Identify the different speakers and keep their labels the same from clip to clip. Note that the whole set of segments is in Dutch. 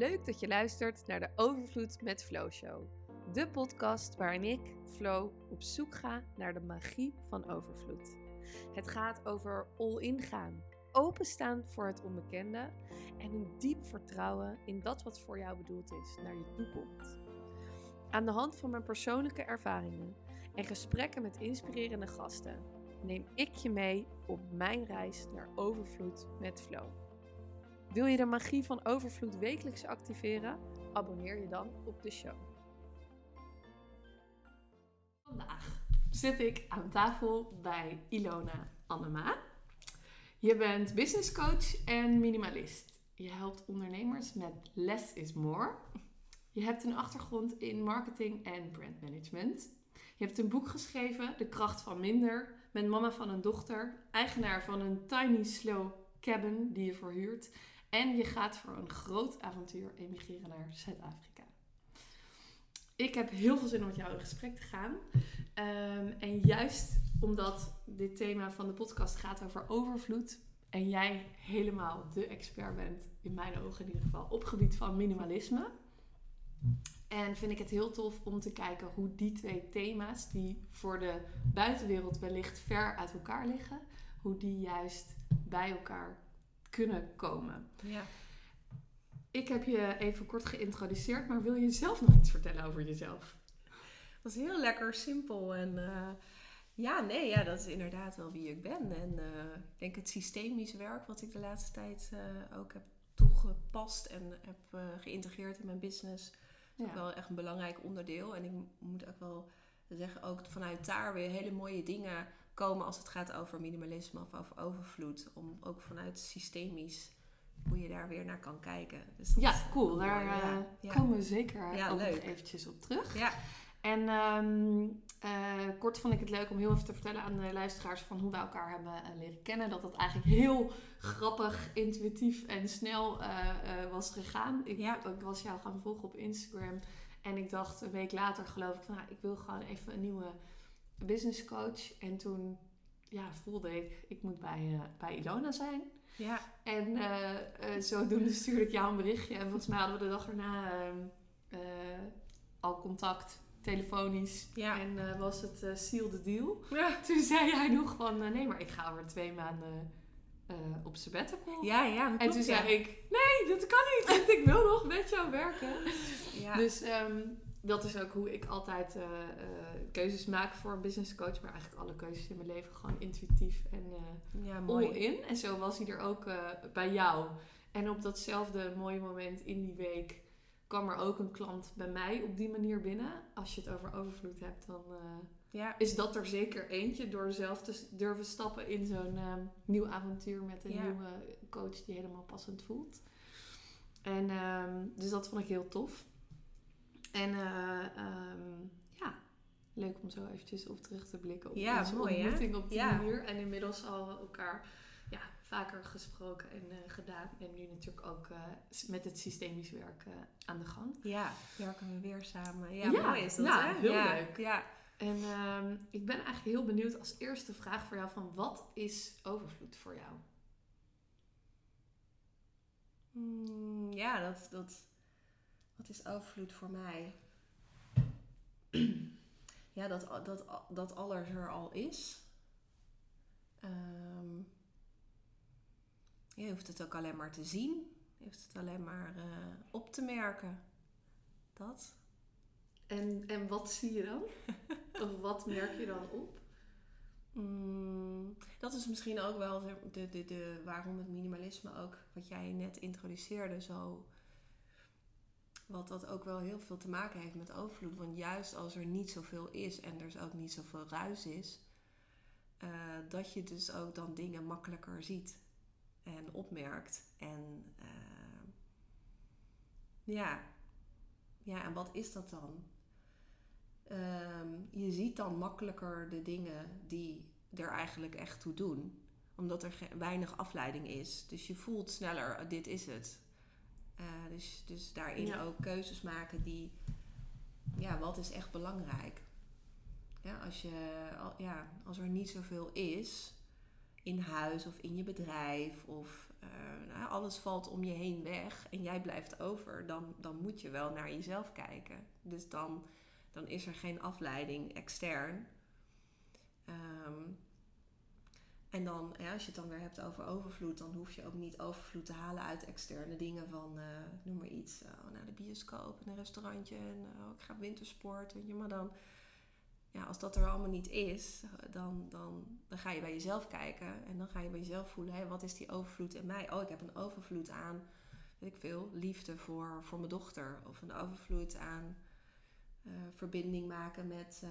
Speaker 1: Leuk dat je luistert naar de Overvloed met Flow Show. De podcast waarin ik, Flo, op zoek ga naar de magie van overvloed. Het gaat over all-in gaan, openstaan voor het onbekende en een diep vertrouwen in dat wat voor jou bedoeld is naar je toekomt. Aan de hand van mijn persoonlijke ervaringen en gesprekken met inspirerende gasten neem ik je mee op mijn reis naar overvloed met Flow. Wil je de magie van overvloed wekelijks activeren? Abonneer je dan op de show. Vandaag zit ik aan tafel bij Ilona Annema. Je bent business coach en minimalist. Je helpt ondernemers met less is more. Je hebt een achtergrond in marketing en brandmanagement. Je hebt een boek geschreven, De kracht van minder. Met mama van een dochter, eigenaar van een tiny slow cabin die je verhuurt. En je gaat voor een groot avontuur emigreren naar Zuid-Afrika. Ik heb heel veel zin om met jou in gesprek te gaan. Um, en juist omdat dit thema van de podcast gaat over overvloed. En jij helemaal de expert bent, in mijn ogen in ieder geval, op gebied van minimalisme. En vind ik het heel tof om te kijken hoe die twee thema's, die voor de buitenwereld wellicht ver uit elkaar liggen, hoe die juist bij elkaar kunnen komen.
Speaker 2: Ja.
Speaker 1: Ik heb je even kort geïntroduceerd, maar wil je zelf nog iets vertellen over jezelf?
Speaker 2: Dat is heel lekker simpel en uh, ja, nee, ja, dat is inderdaad wel wie ik ben. En uh, ik denk het systemisch werk wat ik de laatste tijd uh, ook heb toegepast en heb geïntegreerd in mijn business, is ook wel echt een belangrijk onderdeel. En ik moet ook wel zeggen, ook vanuit daar weer hele mooie dingen komen als het gaat over minimalisme of over overvloed. Om ook vanuit systemisch hoe je daar weer naar kan kijken.
Speaker 1: Dus ja, cool. Daar ja, uh, komen we zeker ja, ook nog eventjes op terug.
Speaker 2: Ja.
Speaker 1: En um, uh, kort vond ik het leuk om heel even te vertellen aan de luisteraars van hoe we elkaar hebben uh, leren kennen. Dat dat eigenlijk heel grappig, intuïtief en snel was gegaan. Ik, ik, was jou gaan volgen op Instagram. En ik dacht een week later geloof ik van nou, ik wil gewoon even een nieuwe business coach. En toen ja, voelde ik, ik moet bij, uh, bij Ilona zijn.
Speaker 2: Ja.
Speaker 1: En uh, uh, zodoende stuurde ik jou een berichtje. En volgens mij hadden we de dag erna ehm, al contact, telefonisch.
Speaker 2: Ja.
Speaker 1: En was het seal the deal. Ja. Toen zei jij nog van, nee, maar ik ga over twee maanden op sabbatical.
Speaker 2: Ja, ja.
Speaker 1: En toen zei ik, nee, dat kan niet. Want ik wil nog met jou werken. Ja. Dus... Um, dat is ook hoe ik altijd uh, uh, keuzes maak voor een business coach. Maar eigenlijk alle keuzes in mijn leven gewoon intuïtief en uh, ja, all in. En zo was hij er ook bij jou. En op datzelfde mooie moment in die week kwam er ook een klant bij mij op die manier binnen. Als je het over overvloed hebt, dan ja. is dat er zeker eentje. Door zelf te durven stappen in zo'n nieuw avontuur met een nieuwe coach die helemaal passend voelt. En um, dus dat vond ik heel tof. En um, ja, leuk om zo eventjes op terug te blikken op
Speaker 2: ja,
Speaker 1: onze
Speaker 2: mooi,
Speaker 1: ontmoeting op die
Speaker 2: ja.
Speaker 1: manier. En inmiddels al elkaar ja, vaker gesproken en uh, gedaan. En nu natuurlijk ook uh, met het systemisch werken aan de gang.
Speaker 2: Ja, werken we weer samen. Ja, ja mooi is dat,
Speaker 1: ja,
Speaker 2: hè?
Speaker 1: heel leuk. Ja. En um, ik ben eigenlijk heel benieuwd als eerste vraag voor jou van wat is overvloed voor jou?
Speaker 2: Mm, ja, dat, dat wat is overvloed voor mij? ja, dat, dat, dat alles er al is. Um, je hoeft het ook alleen maar te zien. Je hoeft het alleen maar uh, op te merken. Dat.
Speaker 1: En, en wat zie je dan? of wat merk je dan op?
Speaker 2: Mm, dat is misschien ook wel de, de, de, waarom het minimalisme ook, wat jij net introduceerde, zo wat dat ook wel heel veel te maken heeft met overvloed. Want juist als er niet zoveel is en er ook niet zoveel ruis is, uh, dat je dus ook dan dingen makkelijker ziet en opmerkt. En uh, ja. ja, en wat is dat dan? Uh, je ziet dan makkelijker de dingen die er eigenlijk echt toe doen omdat er weinig afleiding is. Dus je voelt sneller, dit is het. Uh, dus, dus daarin ook keuzes maken die, ja, wat is echt belangrijk? Ja, als, je, ja, als er niet zoveel is in huis of in je bedrijf of uh, hè, alles valt om je heen weg en jij blijft over, dan, dan moet je wel naar jezelf kijken. Dus dan, dan is er geen afleiding extern. Ehm, en dan, ja, als je het dan weer hebt over overvloed, dan hoef je ook niet overvloed te halen uit externe dingen van, eh, noem maar iets, oh, naar de bioscoop en een restaurantje en oh, ik ga wintersport, weet je, maar dan, ja, als dat er allemaal niet is, dan, dan, dan ga je bij jezelf kijken en dan ga je bij jezelf voelen, hé, wat is die overvloed in mij? Oh, ik heb een overvloed aan, weet ik veel, liefde voor, voor mijn dochter of een overvloed aan verbinding maken met, uh,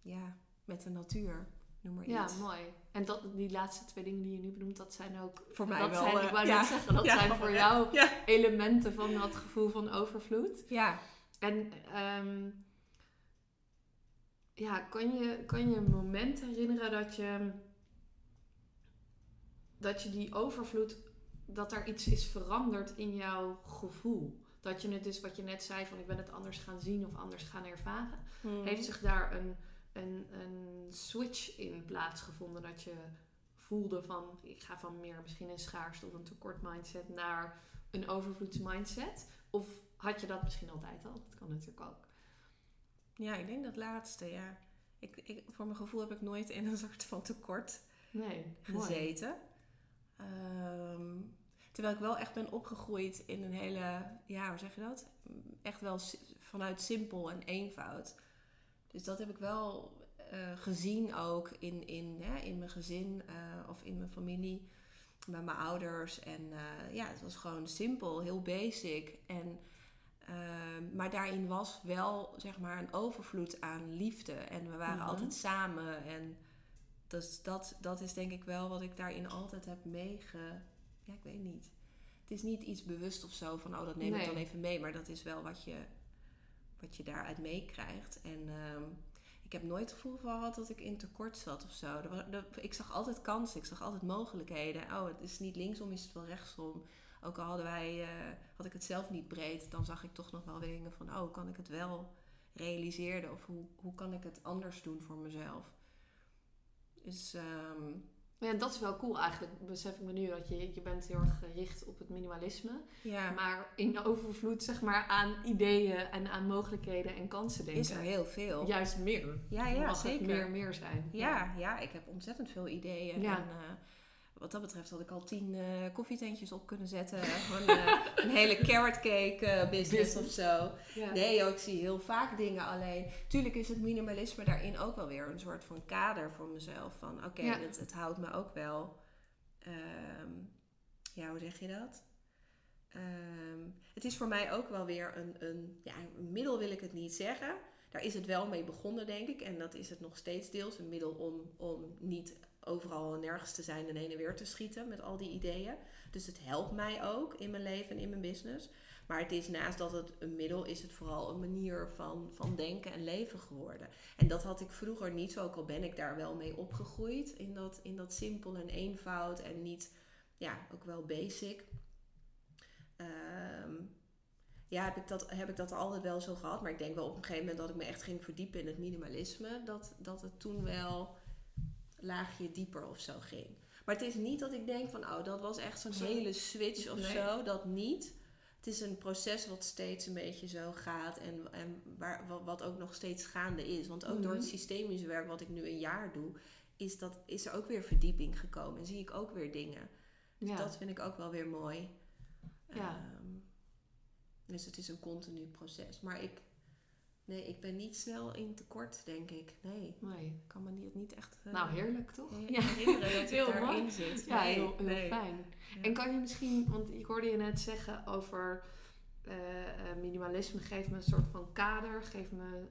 Speaker 2: ja, met de natuur. Noem maar
Speaker 1: ja, mooi. En dat, die laatste twee dingen die je nu benoemt, dat zijn ook...
Speaker 2: Voor mij
Speaker 1: dat
Speaker 2: wel.
Speaker 1: Zijn,
Speaker 2: eh,
Speaker 1: ik wou net zeggen, dat
Speaker 2: Ja,
Speaker 1: zijn voor jou elementen van dat gevoel van overvloed.
Speaker 2: ja.
Speaker 1: En ehm, ja, kan je, kan je een moment herinneren dat je, dat je die overvloed, dat er iets is veranderd in jouw gevoel? Dat je het dus, wat je net zei, van ik ben het anders gaan zien of anders gaan ervaren.
Speaker 2: Mhm.
Speaker 1: Heeft zich daar een, een, een switch in plaatsgevonden dat je voelde van ik ga van meer misschien een schaarste of een tekort mindset naar een overvloeds mindset? Of had je dat misschien altijd al? Dat kan natuurlijk ook.
Speaker 2: Ja, ik denk dat laatste, ja. Ik, ik, voor mijn gevoel heb ik nooit in een soort van tekort
Speaker 1: Nee,
Speaker 2: gezeten. Ehm, terwijl ik wel echt ben opgegroeid in een hele, ja, hoe zeg je dat? Echt wel vanuit simpel en eenvoud. Dus dat heb ik wel eh, gezien ook in, in, hè, in mijn gezin eh, of in mijn familie, bij mijn ouders. En eh, ja, het was gewoon simpel, heel basic. En, ehm, maar daarin was wel, zeg maar, een overvloed aan liefde. En we waren
Speaker 1: Mhm.
Speaker 2: altijd samen en... Dus dat, dat is denk ik wel wat ik daarin altijd heb meege... Ja, ik weet niet. Het is niet iets bewust of zo van, oh, dat neem ik dan even mee. Maar dat is wel wat je, wat je daaruit meekrijgt. En ehm, ik heb nooit het gevoel gehad dat ik in tekort zat of zo. Ik zag altijd kansen, ik zag altijd mogelijkheden. Oh, het is niet linksom, is het wel rechtsom. Ook al hadden wij, eh, had ik het zelf niet breed, dan zag ik toch nog wel dingen van, oh, kan ik het wel realiseren? Of hoe, hoe kan ik het anders doen voor mezelf? Dus ehm,
Speaker 1: Ja, dat is wel cool eigenlijk. Besef ik me nu dat je, je bent heel erg gericht op het minimalisme.
Speaker 2: ja,
Speaker 1: Maar in overvloed zeg maar aan ideeën en aan mogelijkheden en kansen denken.
Speaker 2: is er heel veel.
Speaker 1: Juist meer.
Speaker 2: Ja, ja,
Speaker 1: Mag
Speaker 2: zeker.
Speaker 1: meer meer zijn.
Speaker 2: Ja, ja, ik heb ontzettend veel ideeën.
Speaker 1: Ja.
Speaker 2: En eh, wat dat betreft had ik al tien eh, koffietentjes op kunnen zetten. Gewoon eh, een hele carrot cake eh, business of zo.
Speaker 1: Ja.
Speaker 2: Nee, joh, ik zie heel vaak dingen alleen. Tuurlijk is het minimalisme daarin ook wel weer een soort van kader voor mezelf. Van oké,
Speaker 1: Ja.
Speaker 2: het, het houdt me ook wel. ehm, ja, hoe zeg je dat? Ehm, het is voor mij ook wel weer een, een, ja, een middel, wil ik het niet zeggen. Daar is het wel mee begonnen, denk ik. En dat is het nog steeds deels. Een middel om, om niet overal en nergens te zijn en heen en weer te schieten met al die ideeën. Dus het helpt mij ook in mijn leven en in mijn business. Maar het is naast dat het een middel, is het vooral een manier van, van denken en leven geworden. En dat had ik vroeger niet zo, ook al ben ik daar wel mee opgegroeid. In dat, in dat simpel en eenvoud en niet, ja, ook wel basic. Ehm, ja, heb ik, dat, heb ik dat altijd wel zo gehad. Maar ik denk wel op een gegeven moment dat ik me echt ging verdiepen in het minimalisme. Dat, dat het toen wel laagje dieper of zo ging. Maar het is niet dat ik denk van, oh, dat was echt zo'n
Speaker 1: Zo.
Speaker 2: hele switch of
Speaker 1: Nee.
Speaker 2: zo. Dat niet. Het is een proces wat steeds een beetje zo gaat en, en waar, wat, ook nog steeds gaande is. Want ook door het
Speaker 1: Mhm.
Speaker 2: systemische werk wat ik nu een jaar doe, is, dat, is er ook weer verdieping gekomen. En zie ik ook weer dingen. Dus
Speaker 1: Ja.
Speaker 2: dat vind ik ook wel weer mooi.
Speaker 1: Ja.
Speaker 2: Ehm, dus het is een continu proces. Maar ik, nee, ik ben niet snel in tekort, denk ik. Nee,
Speaker 1: Nee.
Speaker 2: ik kan me niet, niet echt eh,
Speaker 1: Nou, heerlijk toch?
Speaker 2: he-
Speaker 1: Ja.
Speaker 2: herinneren dat
Speaker 1: Heel mooi.
Speaker 2: daarin zit.
Speaker 1: Ja,
Speaker 2: Nee,
Speaker 1: heel, heel
Speaker 2: nee.
Speaker 1: fijn.
Speaker 2: Ja.
Speaker 1: En kan je misschien, want ik hoorde je net zeggen over eh, eh, minimalisme geeft me een soort van kader, geeft me,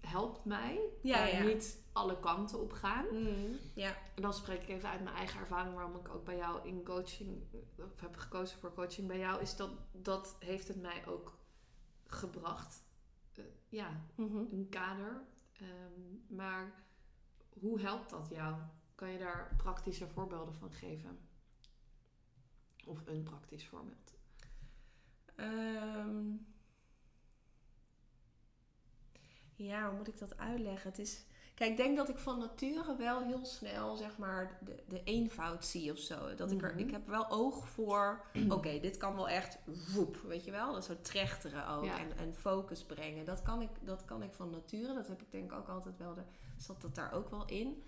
Speaker 1: helpt mij.
Speaker 2: Ja.
Speaker 1: niet alle kanten op gaan.
Speaker 2: Mm, ja.
Speaker 1: En dan spreek ik even uit mijn eigen ervaring waarom ik ook bij jou in coaching, of heb gekozen voor coaching bij jou, is dat dat heeft het mij ook gebracht. Eh, ja,
Speaker 2: Mhm.
Speaker 1: een kader. Ehm, maar hoe helpt dat jou? Kan je daar praktische voorbeelden van geven? Of een praktisch voorbeeld?
Speaker 2: Ehm, ja, hoe moet ik dat uitleggen? Het is, Kijk, ik denk dat ik van nature wel heel snel, zeg maar, de, de eenvoud zie of zo. Dat ik er,
Speaker 1: Mhm.
Speaker 2: ik heb wel oog voor, oké, dit kan wel echt, woep, weet je wel? Dat soort trechteren ook
Speaker 1: Ja.
Speaker 2: en, en focus brengen. Dat kan, ik, dat kan ik van nature. Dat heb ik denk ik ook altijd wel, de, zat dat daar ook wel in.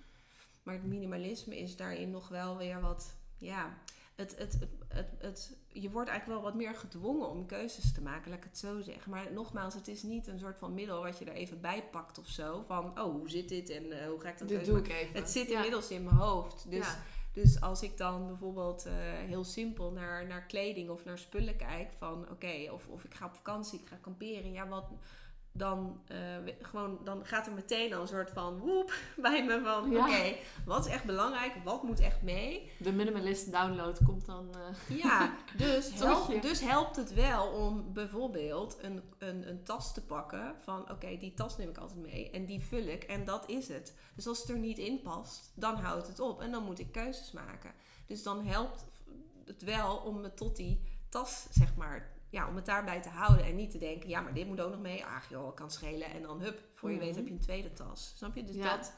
Speaker 2: Maar het minimalisme is daarin nog wel weer wat, ja... Het, het, het, het, het- je wordt eigenlijk wel wat meer gedwongen om keuzes te maken, laat ik het zo zeggen. Maar nogmaals, het is niet een soort van middel wat je er even bij pakt of zo. Van, oh, hoe zit dit en eh, hoe ga ik dat
Speaker 1: Dit doe ik even.
Speaker 2: Het zit
Speaker 1: Ja.
Speaker 2: inmiddels in mijn hoofd. Dus,
Speaker 1: Ja.
Speaker 2: dus als ik dan bijvoorbeeld eh, heel simpel naar, naar kleding of naar spullen kijk, van oké, of, of ik ga op vakantie, ik ga kamperen, ja, wat. Dan, eh, gewoon, dan gaat er meteen al een soort van woep bij me van
Speaker 1: Ja.
Speaker 2: oké, wat is echt belangrijk, wat moet echt mee?
Speaker 1: De minimalist download komt dan... eh,
Speaker 2: Ja, dus, dus helpt het wel om bijvoorbeeld een, een, een tas te pakken van oké, die tas neem ik altijd mee en die vul ik en dat is het. Dus als het er niet in past, dan houdt het op en dan moet ik keuzes maken. Dus dan helpt het wel om me tot die tas, zeg maar, ja, om het daarbij te houden en niet te denken, ja, maar dit moet ook nog mee. Ach joh, kan schelen en dan hup, voor je
Speaker 1: Mhm.
Speaker 2: weet heb je een tweede tas. Snap je? Dus
Speaker 1: Ja.
Speaker 2: dat,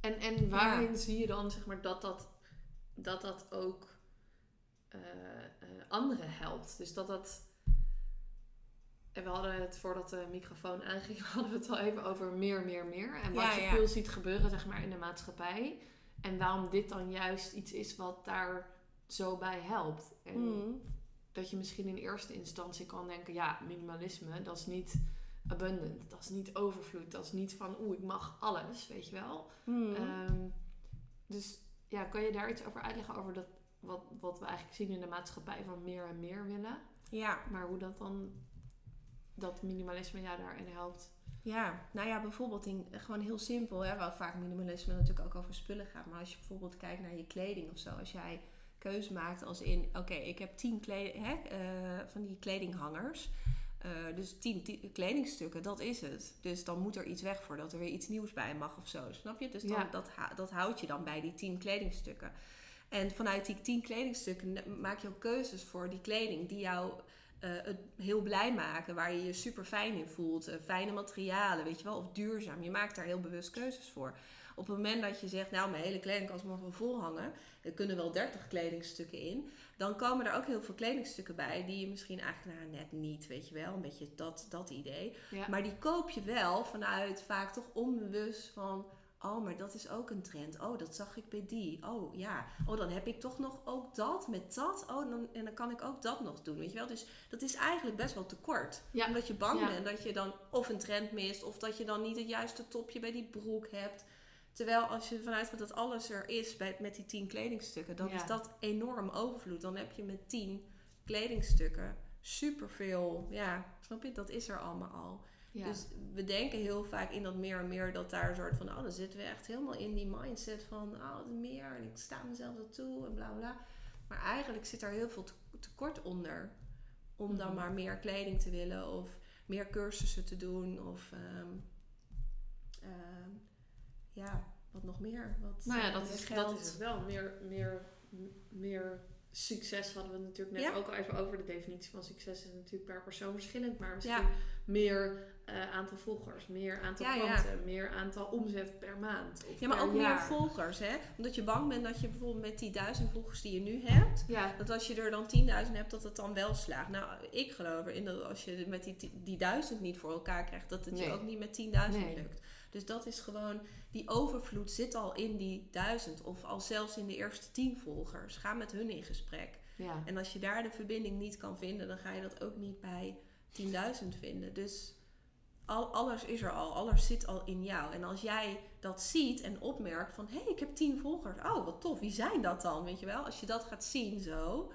Speaker 1: En, en waarin zie je dan zeg maar, dat, dat, dat dat ook eh, anderen helpt? Dus dat dat... En we hadden het voordat de microfoon aanging, hadden we het al even over meer, meer, meer. En wat
Speaker 2: Ja,
Speaker 1: je veel ziet gebeuren zeg maar, in de maatschappij. En waarom dit dan juist iets is wat daar zo bij helpt. En
Speaker 2: Mhm.
Speaker 1: Dat je misschien in eerste instantie kan denken, ja, minimalisme, dat is niet abundant, dat is niet overvloed, dat is niet van, oeh, ik mag alles, weet je wel.
Speaker 2: Mhm.
Speaker 1: Ehm, dus ja, kan je daar iets over uitleggen over dat, wat, wat we eigenlijk zien in de maatschappij van meer en meer willen,
Speaker 2: ja.
Speaker 1: maar hoe dat dan, dat minimalisme jou daarin helpt?
Speaker 2: Ja, nou ja, bijvoorbeeld in, gewoon heel simpel, hè, waar vaak minimalisme natuurlijk ook over spullen gaat. Maar als je bijvoorbeeld kijkt naar je kleding of zo, als jij keuze maakt als in, oké, ik heb tien kled- hè, eh, van die kledinghangers. Eh, dus tien, kledingstukken, dat is het. Dus dan moet er iets weg voordat er weer iets nieuws bij mag of zo, snap je? Dus dan,
Speaker 1: Ja.
Speaker 2: dat, dat houd je dan bij die tien kledingstukken. En vanuit die tien kledingstukken maak je ook keuzes voor die kleding die jou eh, het heel blij maken, waar je je super fijn in voelt. Fijne materialen, weet je wel, of duurzaam. Je maakt daar heel bewust keuzes voor. Op het moment dat je zegt, nou, mijn hele kledingkast mag wel vol hangen, er kunnen wel 30 kledingstukken in, dan komen er ook heel veel kledingstukken bij die je misschien eigenlijk nou, net niet, weet je wel, een beetje dat, dat idee.
Speaker 1: Ja.
Speaker 2: Maar die koop je wel vanuit vaak toch onbewust van. Oh, maar dat is ook een trend. Oh, dat zag ik bij die. Oh ja. Oh, dan heb ik toch nog ook dat met dat. Oh, dan, en dan kan ik ook dat nog doen. Weet je wel? Dus dat is eigenlijk best wel tekort.
Speaker 1: Ja.
Speaker 2: Omdat je bang
Speaker 1: Ja.
Speaker 2: bent dat je dan of een trend mist. Of dat je dan niet het juiste topje bij die broek hebt. Terwijl als je ervan uitgaat dat alles er is bij, met die tien kledingstukken. Dan
Speaker 1: Ja.
Speaker 2: is dat enorm overvloed. Dan heb je met tien kledingstukken superveel. Ja, snap je? Dat is er allemaal al.
Speaker 1: Ja.
Speaker 2: Dus we denken heel vaak in dat meer en meer dat daar een soort van, oh, dan zitten we echt helemaal in die mindset van, oh, het meer en ik sta mezelf dat toe en bla bla. Maar eigenlijk zit er heel veel te- tekort onder. Om dan
Speaker 1: Mhm.
Speaker 2: maar meer kleding te willen of meer cursussen te doen of ehm, ehm, ja, wat nog meer. Wat,
Speaker 1: nou ja,
Speaker 2: eh,
Speaker 1: dat is,
Speaker 2: geld.
Speaker 1: dat is het wel. Meer, meer, meer succes hadden we natuurlijk net
Speaker 2: Ja.
Speaker 1: ook al even over. De definitie van succes is natuurlijk per persoon verschillend. Maar misschien
Speaker 2: Ja.
Speaker 1: meer eh, aantal volgers, meer aantal
Speaker 2: Ja,
Speaker 1: klanten, meer aantal omzet per maand.
Speaker 2: Ja, maar ook
Speaker 1: jaar.
Speaker 2: meer volgers, hè? Omdat je bang bent dat je bijvoorbeeld met die duizend volgers die je nu hebt, Dat als je er dan 10.000 hebt, dat het dan wel slaagt. Nou, ik geloof erin dat als je met die, die duizend niet voor elkaar krijgt, dat het je ook niet met 10.000
Speaker 1: Nee.
Speaker 2: lukt. Dus dat is gewoon, die overvloed zit al in die duizend. Of al zelfs in de eerste 10 volgers. Ga met hun in gesprek.
Speaker 1: ja.
Speaker 2: En als je daar de verbinding niet kan vinden, dan ga je dat ook niet bij 10.000 vinden. Dus al, alles is er al, alles zit al in jou. En als jij dat ziet en opmerkt van, hé, hey, ik heb 10 volgers. Oh, wat tof, wie zijn dat dan? Weet je wel, als je dat gaat zien zo.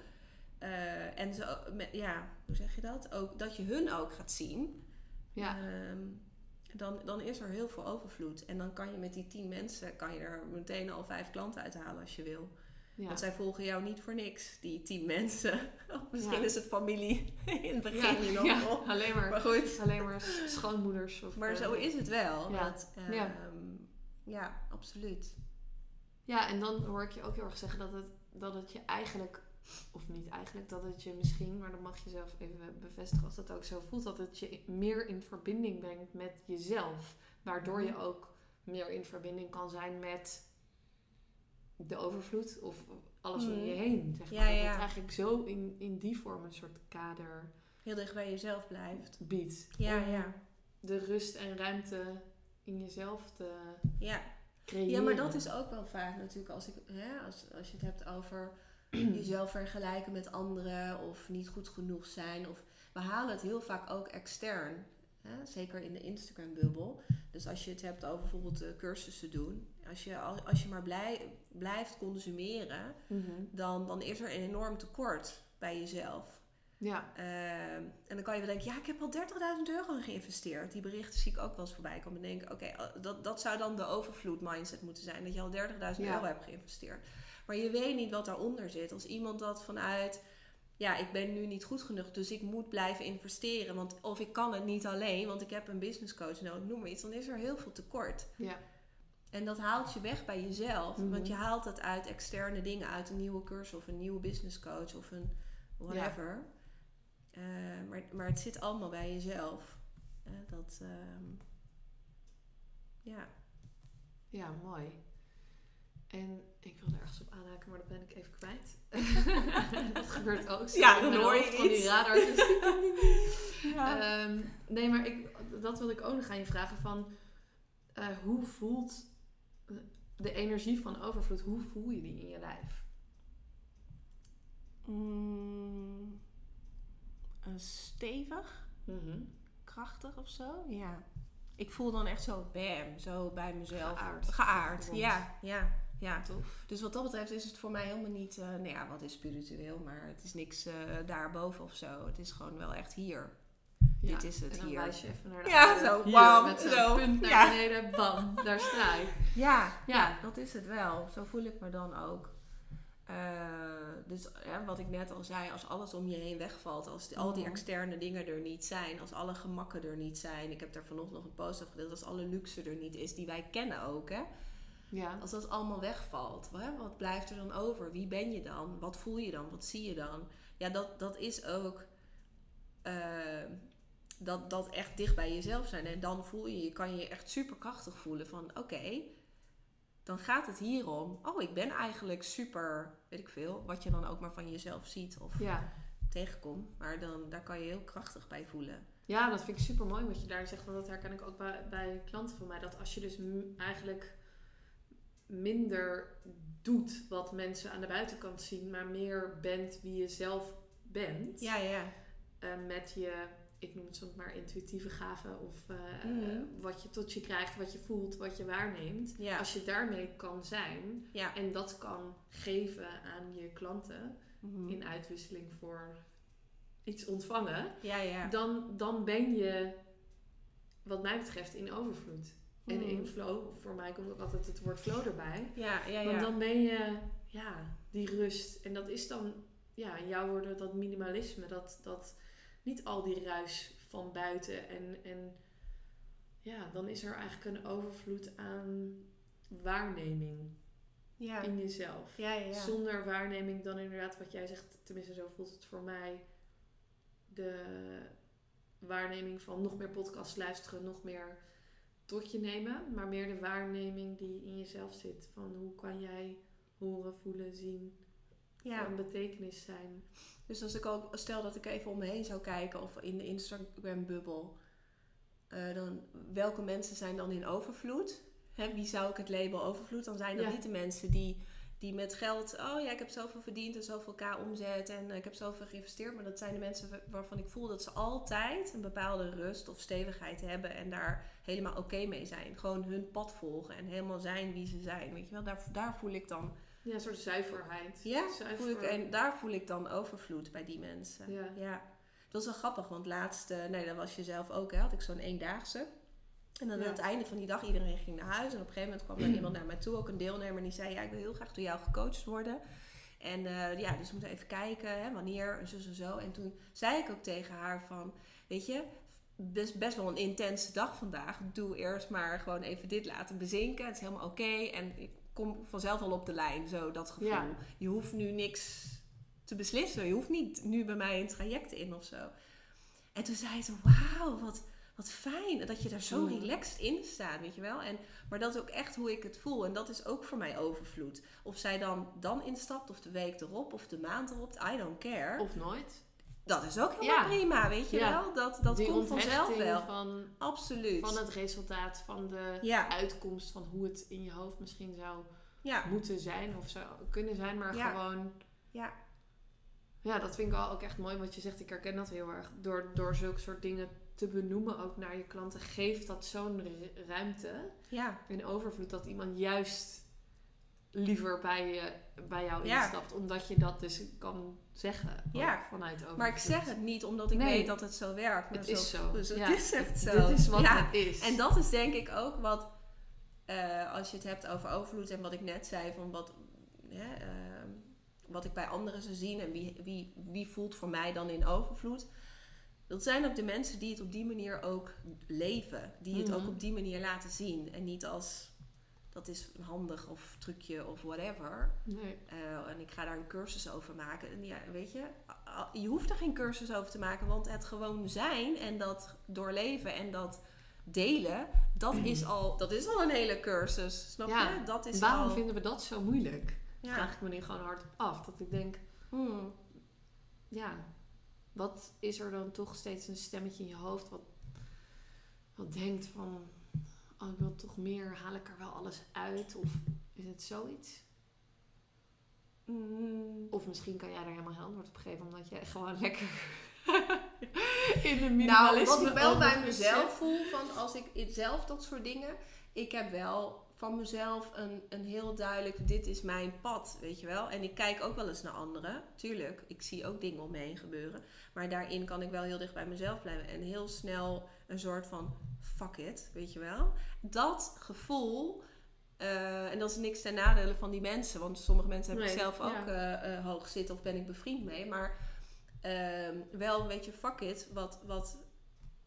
Speaker 2: eh, en zo, met, ja, hoe zeg je dat? Ook, dat je hun ook gaat zien.
Speaker 1: ja.
Speaker 2: ehm, dan, dan is er heel veel overvloed. En dan kan je met die 10 mensen, kan je er meteen al vijf klanten uithalen als je wil.
Speaker 1: ja.
Speaker 2: Want zij volgen jou niet voor niks, die tien mensen. Of misschien
Speaker 1: Ja.
Speaker 2: is het familie in het begin
Speaker 1: ja,
Speaker 2: nog
Speaker 1: ja, alleen maar,
Speaker 2: Maar goed.
Speaker 1: alleen maar schoonmoeders. Of,
Speaker 2: Maar
Speaker 1: eh,
Speaker 2: zo is het wel.
Speaker 1: Ja.
Speaker 2: Dat, ehm, ja, absoluut.
Speaker 1: Ja, en dan hoor ik je ook heel erg zeggen dat het, dat het je eigenlijk, of niet eigenlijk, dat het je misschien, maar dat mag je zelf even bevestigen als dat ook zo voelt, dat het je meer in verbinding brengt met jezelf. Waardoor je
Speaker 2: Mhm.
Speaker 1: ook meer in verbinding kan zijn met de overvloed of alles om
Speaker 2: Mhm.
Speaker 1: je heen. Zeg
Speaker 2: Ja,
Speaker 1: maar. Dat het eigenlijk zo in, in die vorm een soort kader
Speaker 2: Heel dicht bij jezelf blijft.
Speaker 1: biedt.
Speaker 2: Ja,
Speaker 1: om
Speaker 2: ja.
Speaker 1: de rust en ruimte in jezelf te
Speaker 2: Ja.
Speaker 1: creëren.
Speaker 2: ja, maar dat is ook wel vaak natuurlijk als, ik, hè, als, als je het hebt over jezelf vergelijken met anderen of niet goed genoeg zijn. Of, we halen het heel vaak ook extern. Hè? Zeker in de Instagram-bubbel. Dus als je het hebt over bijvoorbeeld eh, cursussen doen. Als je, als, je maar blij, blijft consumeren,
Speaker 1: Mhm.
Speaker 2: dan, dan is er een enorm tekort bij jezelf.
Speaker 1: Ja,
Speaker 2: Ehm, en dan kan je wel denken, ja, ik heb al 30.000 euro geïnvesteerd. Die berichten zie ik ook wel eens voorbij komen. En denken, oké, eh, dat, dat zou dan de overvloed mindset moeten zijn. Dat je al 30.000
Speaker 1: Ja.
Speaker 2: euro hebt geïnvesteerd. Maar je weet niet wat daaronder zit. Als iemand dat vanuit, ja, ik ben nu niet goed genoeg, dus ik moet blijven investeren. Want, of ik kan het niet alleen, want ik heb een business coach nodig, noem maar iets. Dan is er heel veel tekort.
Speaker 1: ja,
Speaker 2: En dat haalt je weg bij jezelf.
Speaker 1: Mhm.
Speaker 2: Want je haalt het uit externe dingen, uit een nieuwe cursus of een nieuwe business coach of een whatever. Eh, maar, maar het zit allemaal bij jezelf. Eh, dat, ehm, ja.
Speaker 1: ja, mooi. En ik wilde ergens op aanhaken, maar dat ben ik even kwijt. dat gebeurt ook. zo
Speaker 2: Ja, dan hoor je
Speaker 1: van die radar. dus niet- Ehm, nee, maar ik, dat wilde ik ook nog aan je vragen. Van, eh, hoe voelt de energie van overvloed, hoe voel je die in je lijf?
Speaker 2: Mm, stevig,
Speaker 1: Mhm.
Speaker 2: krachtig of zo. Ja. Ik voel dan echt zo bam, zo bij mezelf.
Speaker 1: Geaard.
Speaker 2: Geaard, ja, ja, ja.
Speaker 1: Tof.
Speaker 2: Dus wat dat betreft is het voor mij helemaal niet, eh nou ja, wat is spiritueel, maar het is niks eh, daarboven of zo. Het is gewoon wel echt hier.
Speaker 1: Ja,
Speaker 2: Dit is het
Speaker 1: en dan
Speaker 2: hier.
Speaker 1: wijs je even naar de
Speaker 2: Ja, zo, bam,
Speaker 1: met zo'n
Speaker 2: zo.
Speaker 1: punt naar
Speaker 2: Ja.
Speaker 1: beneden, bam, daar sta ik.
Speaker 2: Ja,
Speaker 1: Ja.
Speaker 2: ja, dat is het wel. Zo voel ik me dan ook. Eh, dus ja, wat ik net al zei, als alles om je heen wegvalt, als die- al die
Speaker 1: Mhm.
Speaker 2: externe dingen er niet zijn, als alle gemakken er niet zijn, ik heb daar vanochtend nog een post over gedeeld, als alle luxe er niet is, die wij kennen ook, hè?
Speaker 1: Ja,
Speaker 2: Als dat allemaal wegvalt, wat blijft er dan over? Wie ben je dan? Wat voel je dan? Wat zie je dan? Ja, dat, dat is ook eh, dat, dat echt dicht bij jezelf zijn. En dan voel je, je kan je echt super krachtig voelen van oké, dan gaat het hier om. Oh, ik ben eigenlijk super, weet ik veel, wat je dan ook maar van jezelf ziet of
Speaker 1: ja.
Speaker 2: tegenkomt. Maar dan, daar kan je heel krachtig bij voelen.
Speaker 1: ja, dat vind ik super mooi wat je daar zegt. Want dat herken ik ook bij, bij klanten van mij. Dat als je dus eigenlijk minder doet wat mensen aan de buitenkant zien, maar meer bent wie je zelf bent.
Speaker 2: Ja, ja.
Speaker 1: eh, met je, ik noem het soms maar intuïtieve gaven of eh,
Speaker 2: Mhm.
Speaker 1: wat je tot je krijgt, wat je voelt, wat je waarneemt.
Speaker 2: Ja.
Speaker 1: Als je daarmee kan zijn
Speaker 2: Ja.
Speaker 1: en dat kan geven aan je klanten
Speaker 2: Mhm.
Speaker 1: in uitwisseling voor iets ontvangen,
Speaker 2: Ja, ja.
Speaker 1: dan, dan ben je, wat mij betreft, in overvloed. En
Speaker 2: Mhm.
Speaker 1: in flow, voor mij komt ook altijd het woord flow erbij.
Speaker 2: Ja, ja,
Speaker 1: Want
Speaker 2: ja.
Speaker 1: dan ben je, ja, die rust. En dat is dan, ja, in jouw woorden, dat minimalisme. Dat, dat niet al die ruis van buiten. En, en ja, dan is er eigenlijk een overvloed aan waarneming
Speaker 2: Ja,
Speaker 1: in jezelf.
Speaker 2: ja, ja. ja.
Speaker 1: Zonder waarneming dan inderdaad wat jij zegt, tenminste zo voelt het voor mij. De waarneming van nog meer podcasts luisteren, nog meer tot je nemen. Maar meer de waarneming die in jezelf zit. Van hoe kan jij horen, voelen, zien,
Speaker 2: ja.
Speaker 1: van betekenis zijn.
Speaker 2: Dus als ik ook, stel dat ik even om me heen zou kijken of in de Instagram-bubbel, eh, dan welke mensen zijn dan in overvloed? Hè, wie zou ik het label overvloed? Dan zijn dat
Speaker 1: Ja.
Speaker 2: niet de mensen die, die met geld, oh ja, ik heb zoveel verdiend en zoveel k omzet en eh, ik heb zoveel geïnvesteerd. Maar dat zijn de mensen wa- waarvan ik voel dat ze altijd een bepaalde rust of stevigheid hebben en daar helemaal oké mee zijn. Gewoon hun pad volgen en helemaal zijn wie ze zijn. Weet je wel, daar, daar voel ik dan,
Speaker 1: Ja, een soort zuiverheid.
Speaker 2: ja,
Speaker 1: Zuiver.
Speaker 2: voel ik, en daar voel ik dan overvloed bij die mensen.
Speaker 1: Ja.
Speaker 2: Ja, dat is wel grappig, want laatst, nee, dat was je zelf ook, hè, had ik zo'n eendaagse. En dan
Speaker 1: Ja.
Speaker 2: aan het einde van die dag, iedereen ging naar huis. En op een gegeven moment kwam er iemand naar mij toe, ook een deelnemer, en die zei: Ja, ik wil heel graag door jou gecoacht worden. En eh, ja, dus we moeten even kijken, hè, wanneer, en zo en zo. En toen zei ik ook tegen haar van, weet je, best, best wel een intense dag vandaag. Doe eerst maar gewoon even dit laten bezinken. Het is helemaal oké. En ik kom vanzelf al op de lijn, zo dat gevoel.
Speaker 1: Ja.
Speaker 2: Je hoeft nu niks te beslissen. Je hoeft niet nu bij mij een traject in of zo. En toen zei ze, wauw, wat, wat fijn dat je daar zo
Speaker 1: Mm.
Speaker 2: relaxed in staat, weet je wel. En, maar dat is ook echt hoe ik het voel. En dat is ook voor mij overvloed. Of zij dan, dan instapt, of de week erop, of de maand erop, I don't care.
Speaker 1: Of nooit.
Speaker 2: dat is ook helemaal
Speaker 1: Ja.
Speaker 2: prima, weet je
Speaker 1: Ja.
Speaker 2: wel. Dat, dat
Speaker 1: Die
Speaker 2: komt vanzelf wel.
Speaker 1: Van,
Speaker 2: Absoluut.
Speaker 1: van het resultaat, van de
Speaker 2: Ja.
Speaker 1: uitkomst, van hoe het in je hoofd misschien zou
Speaker 2: Ja,
Speaker 1: moeten zijn of zou kunnen zijn, maar gewoon.
Speaker 2: ja,
Speaker 1: Ja, dat vind ik wel ook echt mooi wat je zegt. Ik herken dat heel erg. Door, door zulke soort dingen te benoemen ook naar je klanten, geeft dat zo'n ru- ruimte
Speaker 2: ja.
Speaker 1: en overvloed dat iemand juist liever bij, je, bij jou
Speaker 2: Ja.
Speaker 1: instapt. Omdat je dat dus kan zeggen.
Speaker 2: Ja.
Speaker 1: vanuit overvloed.
Speaker 2: Maar ik zeg het niet omdat ik
Speaker 1: Nee.
Speaker 2: weet dat het zo werkt. maar
Speaker 1: Het is zo.
Speaker 2: Dus het
Speaker 1: Ja.
Speaker 2: is echt zo.
Speaker 1: Dit is wat het is.
Speaker 2: En dat is denk ik ook wat, eh, als je het hebt over overvloed en wat ik net zei, van wat, ehm, wat ik bij anderen zou zien en wie, wie, wie voelt voor mij dan in overvloed. Dat zijn ook de mensen die het op die manier ook leven. Die het
Speaker 1: Mhm.
Speaker 2: ook op die manier laten zien. En niet als, dat is handig of trucje of whatever.
Speaker 1: Nee.
Speaker 2: Eh, en ik ga daar een cursus over maken. En ja, weet je, je hoeft er geen cursus over te maken, want het gewoon zijn en dat doorleven en dat delen, dat is al, dat is al een hele cursus. Snap
Speaker 1: Ja,
Speaker 2: je? Dat is
Speaker 1: Waarom
Speaker 2: al.
Speaker 1: vinden we dat zo moeilijk?
Speaker 2: ja.
Speaker 1: Vraag ik me nu gewoon hard af. Dat ik denk,
Speaker 2: Hmm.
Speaker 1: ja, wat is er dan toch steeds een stemmetje in je hoofd wat, wat denkt van, oh ik wil toch meer, haal ik er wel alles uit? Of is het zoiets?
Speaker 2: Mm.
Speaker 1: Of misschien kan jij daar helemaal geen antwoord op geven, omdat jij gewoon lekker in de
Speaker 2: Nou,
Speaker 1: minimalisme
Speaker 2: wat ik wel bij mezelf voel, van als ik zelf dat soort dingen, ik heb wel van mezelf een, een heel duidelijk, dit is mijn pad, weet je wel. En ik kijk ook wel eens naar anderen, tuurlijk. Ik zie ook dingen om me heen gebeuren. Maar daarin kan ik wel heel dicht bij mezelf blijven en heel snel een soort van, fuck it, weet je wel. Dat gevoel, eh, en dat is niks ten nadele van die mensen, want sommige mensen heb ik zelf ook
Speaker 1: ja.
Speaker 2: eh, eh, hoog zitten of ben ik bevriend mee. Maar ehm, wel een beetje fuck it, wat, wat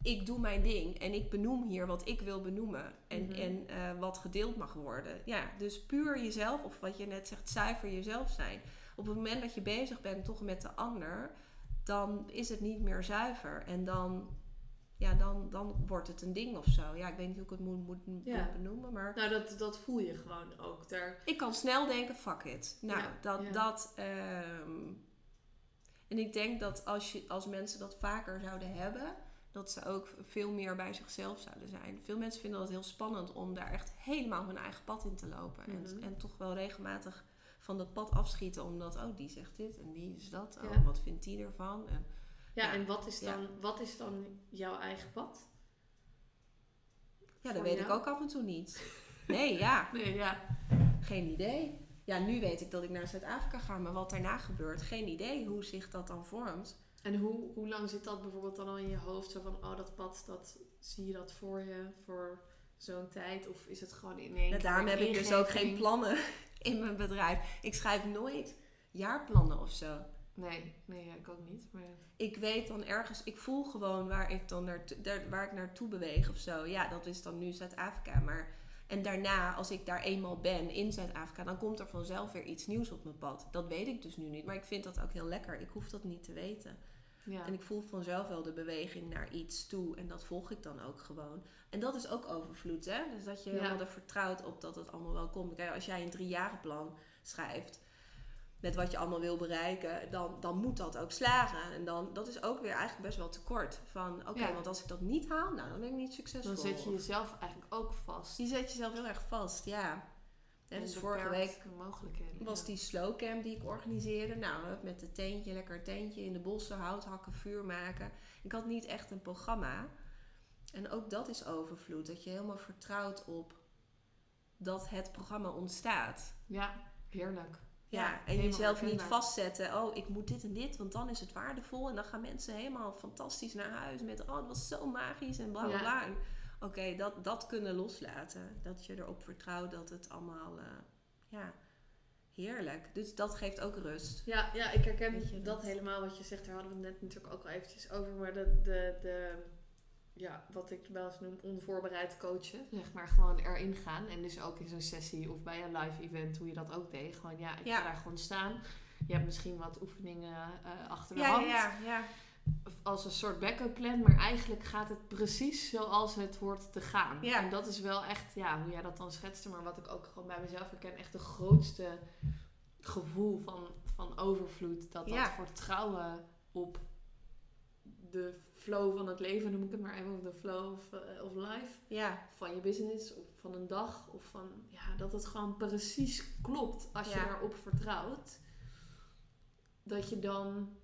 Speaker 2: ik doe mijn ding en ik benoem hier wat ik wil benoemen en,
Speaker 1: Mhm.
Speaker 2: en eh, wat gedeeld mag worden. Ja, dus puur jezelf, of wat je net zegt, zuiver jezelf zijn. Op het moment dat je bezig bent toch met de ander, dan is het niet meer zuiver en dan, ja, dan, dan wordt het een ding of zo. Ja, ik weet niet hoe ik het moet, moet,
Speaker 1: Ja.
Speaker 2: benoemen, maar
Speaker 1: Nou, dat, dat voel je gewoon ook. Daar,
Speaker 2: ik kan snel denken, fuck it. Nou,
Speaker 1: Ja,
Speaker 2: dat,
Speaker 1: ja.
Speaker 2: dat ehm, en ik denk dat als, je, als mensen dat vaker zouden hebben, dat ze ook veel meer bij zichzelf zouden zijn. Veel mensen vinden dat heel spannend om daar echt helemaal hun eigen pad in te lopen.
Speaker 1: Mhm.
Speaker 2: En, en toch wel regelmatig van dat pad afschieten, omdat, oh, die zegt dit en die is dat. Oh, wat vindt die ervan? En,
Speaker 1: ja,
Speaker 2: Ja.
Speaker 1: en wat is,
Speaker 2: Ja.
Speaker 1: dan, wat is dan jouw eigen pad?
Speaker 2: ja, dat weet ik ook af en toe niet. Nee, ja.
Speaker 1: Nee, ja.
Speaker 2: Geen idee. Ja, nu weet ik dat ik naar Zuid-Afrika ga, maar wat daarna gebeurt, geen idee hoe zich dat dan vormt.
Speaker 1: En hoe, hoe lang zit dat bijvoorbeeld dan al in je hoofd? Zo van, oh, dat pad, dat, zie je dat voor je voor zo'n tijd? Of is het gewoon in één
Speaker 2: Ja,
Speaker 1: keer
Speaker 2: daarom heb ik dus ook geen plannen in mijn bedrijf. Ik schrijf nooit jaarplannen of zo.
Speaker 1: Nee, nee, ja, ik ook niet. Maar...
Speaker 2: Ik weet dan ergens, ik voel gewoon waar ik dan naartoe, waar ik naartoe beweeg of zo. Ja, dat is dan nu Zuid-Afrika. Maar en daarna, als ik daar eenmaal ben in Zuid-Afrika, dan komt er vanzelf weer iets nieuws op mijn pad. Dat weet ik dus nu niet. Maar ik vind dat ook heel lekker. Ik hoef dat niet te weten.
Speaker 1: Ja.
Speaker 2: En ik voel vanzelf wel de beweging naar iets toe. En dat volg ik dan ook gewoon. En dat is ook overvloed, hè? Dus dat je
Speaker 1: Ja.
Speaker 2: helemaal er vertrouwt op dat het allemaal wel komt. Kijk, als jij een driejarenplan schrijft... met wat je allemaal wil bereiken... dan, dan moet dat ook slagen. En dan, dat is ook weer eigenlijk best wel tekort. Van, oké,
Speaker 1: Ja.
Speaker 2: want als ik dat niet haal... nou, dan ben ik niet succesvol.
Speaker 1: dan zet je jezelf eigenlijk ook vast.
Speaker 2: Die zet jezelf heel erg vast, ja. En dus vorige week was die slowcamp die ik organiseerde. Nou, met het teentje, lekker een teentje in de bossen, hout hakken, vuur maken. Ik had niet echt een programma. En ook dat is overvloed. Dat je helemaal vertrouwt op dat het programma ontstaat.
Speaker 1: Ja, heerlijk.
Speaker 2: Ja, en jezelf niet vastzetten. Oh, ik moet dit en dit, want dan is het waardevol. En dan gaan mensen helemaal fantastisch naar huis met... Oh, het was zo magisch en bla bla bla. Oké, dat, dat kunnen loslaten. Dat je erop vertrouwt dat het allemaal... eh, ja, heerlijk. Dus dat geeft ook rust.
Speaker 1: Ja, ja, ik herken
Speaker 2: je
Speaker 1: dat,
Speaker 2: dat?
Speaker 1: helemaal wat je zegt. Daar hadden we het net natuurlijk ook al eventjes over. Maar de, de, de, ja, wat ik wel eens noem onvoorbereid coachen. Zeg maar gewoon erin gaan. En dus ook in zo'n sessie of bij een live event hoe je dat ook deed. Gewoon ja, ik
Speaker 2: Ja.
Speaker 1: ga daar gewoon staan. Je hebt misschien wat oefeningen eh, achter de
Speaker 2: Ja,
Speaker 1: hand.
Speaker 2: ja, ja.
Speaker 1: Als een soort backup plan, maar eigenlijk gaat het precies zoals het hoort te gaan.
Speaker 2: Ja.
Speaker 1: En dat is wel echt, ja, hoe jij dat dan schetste, maar wat ik ook gewoon bij mezelf herken, echt de grootste gevoel van, van overvloed. Dat dat vertrouwen op de flow van het leven, noem ik het maar even, of de flow of, eh, of life,
Speaker 2: Ja,
Speaker 1: van je business, of van een dag, of van, ja, dat het gewoon precies klopt als je daarop vertrouwt. Dat je dan,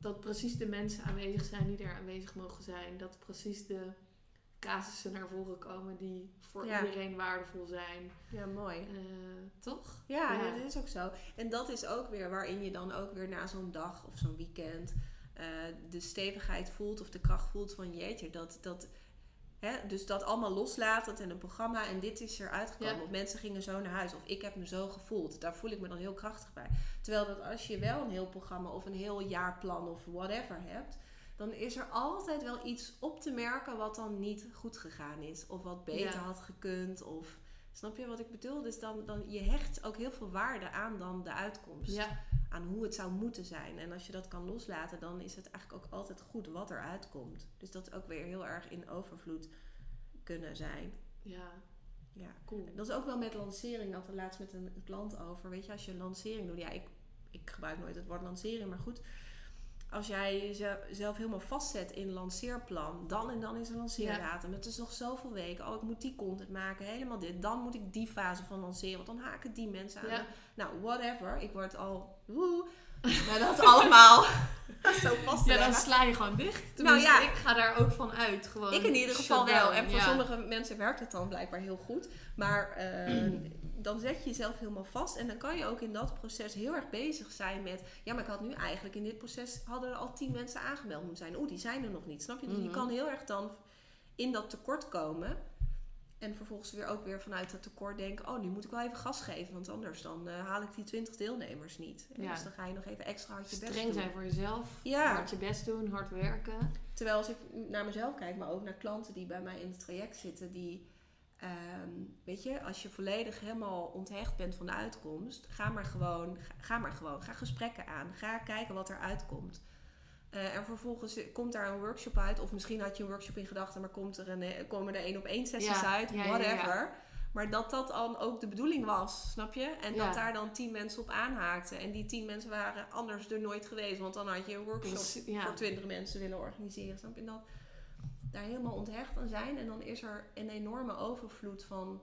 Speaker 1: dat precies de mensen aanwezig zijn die er aanwezig mogen zijn. Dat precies de casussen naar voren komen die voor
Speaker 2: Ja.
Speaker 1: iedereen waardevol zijn.
Speaker 2: ja mooi.
Speaker 1: Eh, toch?
Speaker 2: Ja,
Speaker 1: Ja.
Speaker 2: dat is ook zo. En dat is ook weer waarin je dan ook weer na zo'n dag of zo'n weekend eh, de stevigheid voelt of de kracht voelt van jeetje, dat, dat, hè, dus dat allemaal loslaten en een programma en dit is eruit gekomen.
Speaker 1: Ja.
Speaker 2: Of mensen gingen zo naar huis of ik heb me zo gevoeld. Daar voel ik me dan heel krachtig bij. Terwijl dat als je wel een heel programma of een heel jaarplan of whatever hebt, dan is er altijd wel iets op te merken wat dan niet goed gegaan is. Of wat beter
Speaker 1: Ja.
Speaker 2: had gekund. Of snap je wat ik bedoel? Dus dan, dan je hecht ook heel veel waarde aan dan de uitkomst.
Speaker 1: Ja,
Speaker 2: Aan hoe het zou moeten zijn. En als je dat kan loslaten, dan is het eigenlijk ook altijd goed wat er uitkomt. Dus dat is ook weer heel erg in overvloed kunnen zijn.
Speaker 1: ja,
Speaker 2: Ja.
Speaker 1: cool.
Speaker 2: Dat is ook wel met lancering. Dat er laatst met een klant over. Weet je, als je een lancering doet. Ja, ik, ik gebruik nooit het woord lancering, maar goed. Als jij jezelf helemaal vastzet in lanceerplan, dan en dan is een lanceerdatum. Het is nog zoveel weken. Oh, ik moet die content maken, helemaal dit. Dan moet ik die fase van lanceren, want dan haken die mensen aan.
Speaker 1: Ja.
Speaker 2: Nou, whatever. Ik word al woe. Maar dat allemaal zo vast
Speaker 1: Ja, dan sla je gewoon dicht.
Speaker 2: Nou
Speaker 1: Tenminste,
Speaker 2: ja.
Speaker 1: ik ga daar ook van uit. Gewoon
Speaker 2: Ik in ieder geval wel. En voor
Speaker 1: ja.
Speaker 2: sommige mensen werkt het dan blijkbaar heel goed. Maar eh, dan zet je jezelf helemaal vast. En dan kan je ook in dat proces heel erg bezig zijn met... Ja, maar ik had nu eigenlijk in dit proces... hadden er al tien mensen aangemeld moeten zijn. Oeh, die zijn er nog niet. Snap je? Dus je
Speaker 1: Mhm.
Speaker 2: kan heel erg dan in dat tekort komen. En vervolgens weer ook weer vanuit dat tekort denken... Oh, nu moet ik wel even gas geven. Want anders dan eh, haal ik die twintig deelnemers niet. En
Speaker 1: Ja.
Speaker 2: Dus dan ga je nog even extra hard je best
Speaker 1: Streng
Speaker 2: doen.
Speaker 1: zijn voor jezelf.
Speaker 2: Ja.
Speaker 1: Hard je best doen, hard werken.
Speaker 2: Terwijl als ik naar mezelf kijk, maar ook naar klanten die bij mij in het traject zitten, die, ehm, weet je, als je volledig helemaal onthecht bent van de uitkomst, ga maar gewoon, ga, ga maar gewoon, ga gesprekken aan, ga kijken wat er uitkomt. Eh, en vervolgens komt daar een workshop uit, of misschien had je een workshop in gedachten, maar komt er een, eh, komen er één op één sessies
Speaker 1: Ja,
Speaker 2: uit,
Speaker 1: ja, ja,
Speaker 2: whatever. Maar dat dat dan ook de bedoeling was, snap je? En dat daar dan tien mensen op aanhaakten. En die tien mensen waren anders er nooit geweest. Want dan had je een workshop voor twintig mensen willen organiseren. Snap je? Dat daar helemaal onthecht aan zijn. En dan is er een enorme overvloed van,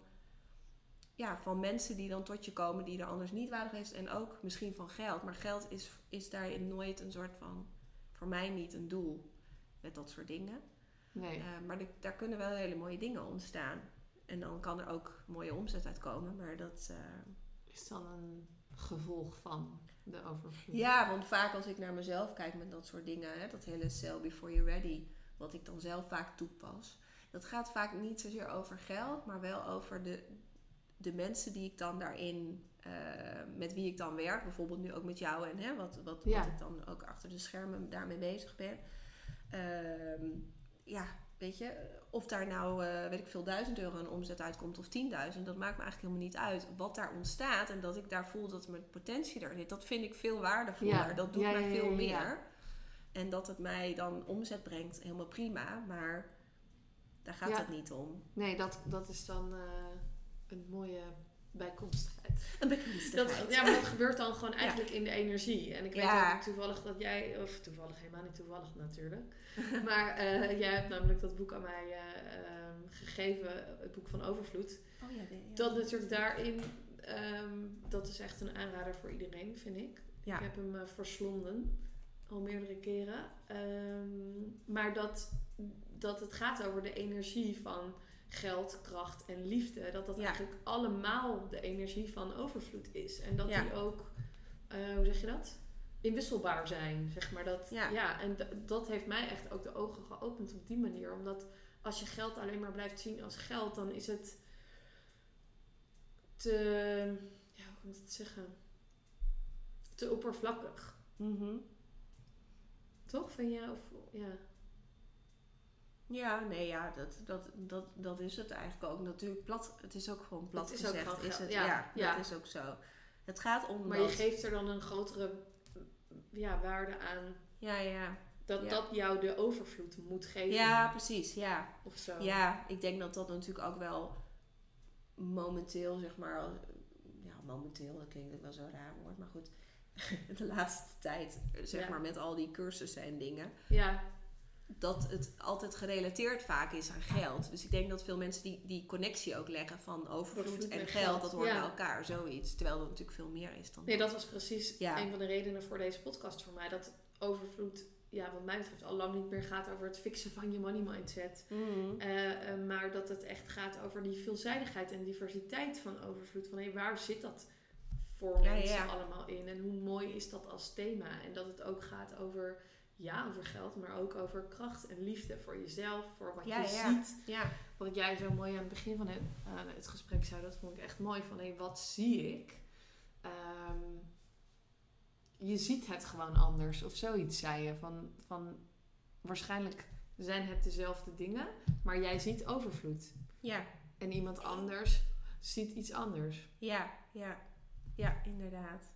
Speaker 2: ja, van mensen die dan tot je komen die er anders niet waren geweest. En ook misschien van geld. Maar geld is, is daarin nooit een soort van, voor mij niet een doel met dat soort dingen.
Speaker 1: Nee.
Speaker 2: Eh, maar de- daar kunnen wel hele mooie dingen ontstaan. En dan kan er ook mooie omzet uitkomen. Maar dat... eh,
Speaker 1: Is dan een gevolg van de overvloed.
Speaker 2: Ja, want vaak als ik naar mezelf kijk met dat soort dingen, hè, dat hele sell before you're ready, wat ik dan zelf vaak toepas, dat gaat vaak niet zozeer over geld, maar wel over de, de mensen die ik dan daarin, eh, met wie ik dan werk, bijvoorbeeld nu ook met jou en hè, wat, wat,
Speaker 1: Ja.
Speaker 2: wat ik dan ook achter de schermen daarmee bezig ben. Ehm, ja, weet je, of daar nou, eh, weet ik veel, duizend euro een omzet uitkomt of 10.000, dat maakt me eigenlijk helemaal niet uit. Wat daar ontstaat en dat ik daar voel dat mijn potentie er zit, dat vind ik veel waardevoller.
Speaker 1: Ja.
Speaker 2: Dat doet
Speaker 1: Ja,
Speaker 2: mij veel meer. En dat het mij dan omzet brengt, helemaal prima. Maar daar gaat
Speaker 1: Ja.
Speaker 2: het niet om.
Speaker 1: Nee, dat, dat is dan eh, een mooie bijkomstigheid.
Speaker 2: Een
Speaker 1: Dat,
Speaker 2: bekendheid.
Speaker 1: ja, maar dat gebeurt dan gewoon eigenlijk in de energie. En ik weet
Speaker 2: Ja.
Speaker 1: ook toevallig dat jij, of toevallig, helemaal niet toevallig natuurlijk. maar eh, jij hebt namelijk dat boek aan mij eh, ehm, gegeven, het boek van Overvloed.
Speaker 2: Oh ja.
Speaker 1: Dat natuurlijk daarin, ehm, dat is echt een aanrader voor iedereen, vind ik. Ik heb hem verslonden, al meerdere keren. Ehm, maar dat, dat het gaat over de energie van geld, kracht en liefde. Dat dat
Speaker 2: Ja.
Speaker 1: eigenlijk allemaal de energie van overvloed is. En dat
Speaker 2: Ja.
Speaker 1: die ook, eh, hoe zeg je dat? Inwisselbaar zijn, zeg maar. Dat,
Speaker 2: Ja.
Speaker 1: ja. en dat heeft mij echt ook de ogen geopend op die manier. Omdat als je geld alleen maar blijft zien als geld, dan is het te, ja, hoe moet ik het zeggen? Te oppervlakkig.
Speaker 2: Mhm.
Speaker 1: Toch? Vind je? Of, ja.
Speaker 2: Ja, nee, ja, dat, dat, dat, dat is het eigenlijk ook. Natuurlijk, plat, het is ook gewoon plat
Speaker 1: Het is ook
Speaker 2: gezegd. is het,
Speaker 1: ja,
Speaker 2: ja,
Speaker 1: ja.
Speaker 2: dat is ook zo. Het gaat om
Speaker 1: Maar
Speaker 2: dat-
Speaker 1: je geeft er dan een grotere ja, waarde aan.
Speaker 2: Ja, ja.
Speaker 1: Dat
Speaker 2: Ja.
Speaker 1: dat jou de overvloed moet geven.
Speaker 2: Ja, precies. Ja.
Speaker 1: Of zo.
Speaker 2: ja, ik denk dat dat natuurlijk ook wel momenteel, zeg maar... Ja, momenteel, dat klinkt ook wel zo'n raar woord. Maar goed, de laatste tijd, zeg
Speaker 1: Ja.
Speaker 2: maar met al die cursussen en dingen...
Speaker 1: Ja,
Speaker 2: dat het altijd gerelateerd vaak is aan geld. Dus ik denk dat veel mensen die, die connectie ook leggen van overvloed en geld,
Speaker 1: geld,
Speaker 2: dat hoort
Speaker 1: ja.
Speaker 2: bij elkaar, zoiets. Terwijl er natuurlijk veel meer is dan
Speaker 1: nee, dat was precies
Speaker 2: Ja.
Speaker 1: een van de redenen voor deze podcast voor mij. Dat overvloed, ja, wat mij betreft, al lang niet meer gaat over het fixen van je money mindset.
Speaker 2: Mhm.
Speaker 1: Eh, eh, maar dat het echt gaat over die veelzijdigheid en diversiteit van overvloed. Van hé, waar zit dat voor
Speaker 2: Ja,
Speaker 1: mensen
Speaker 2: ja.
Speaker 1: allemaal in? En hoe mooi is dat als thema? En dat het ook gaat over, ja, over geld, maar ook over kracht en liefde voor jezelf, voor wat
Speaker 2: Ja,
Speaker 1: je
Speaker 2: ja.
Speaker 1: ziet.
Speaker 2: Ja,
Speaker 1: Wat jij zo mooi aan het begin van het, eh, het gesprek zei, dat vond ik echt mooi. Van hé, wat zie ik? Ehm, je ziet het gewoon anders. Of zoiets zei je. Van, van waarschijnlijk zijn het dezelfde dingen, maar jij ziet overvloed.
Speaker 2: ja,
Speaker 1: En iemand anders ziet iets anders.
Speaker 2: ja, ja, ja, inderdaad.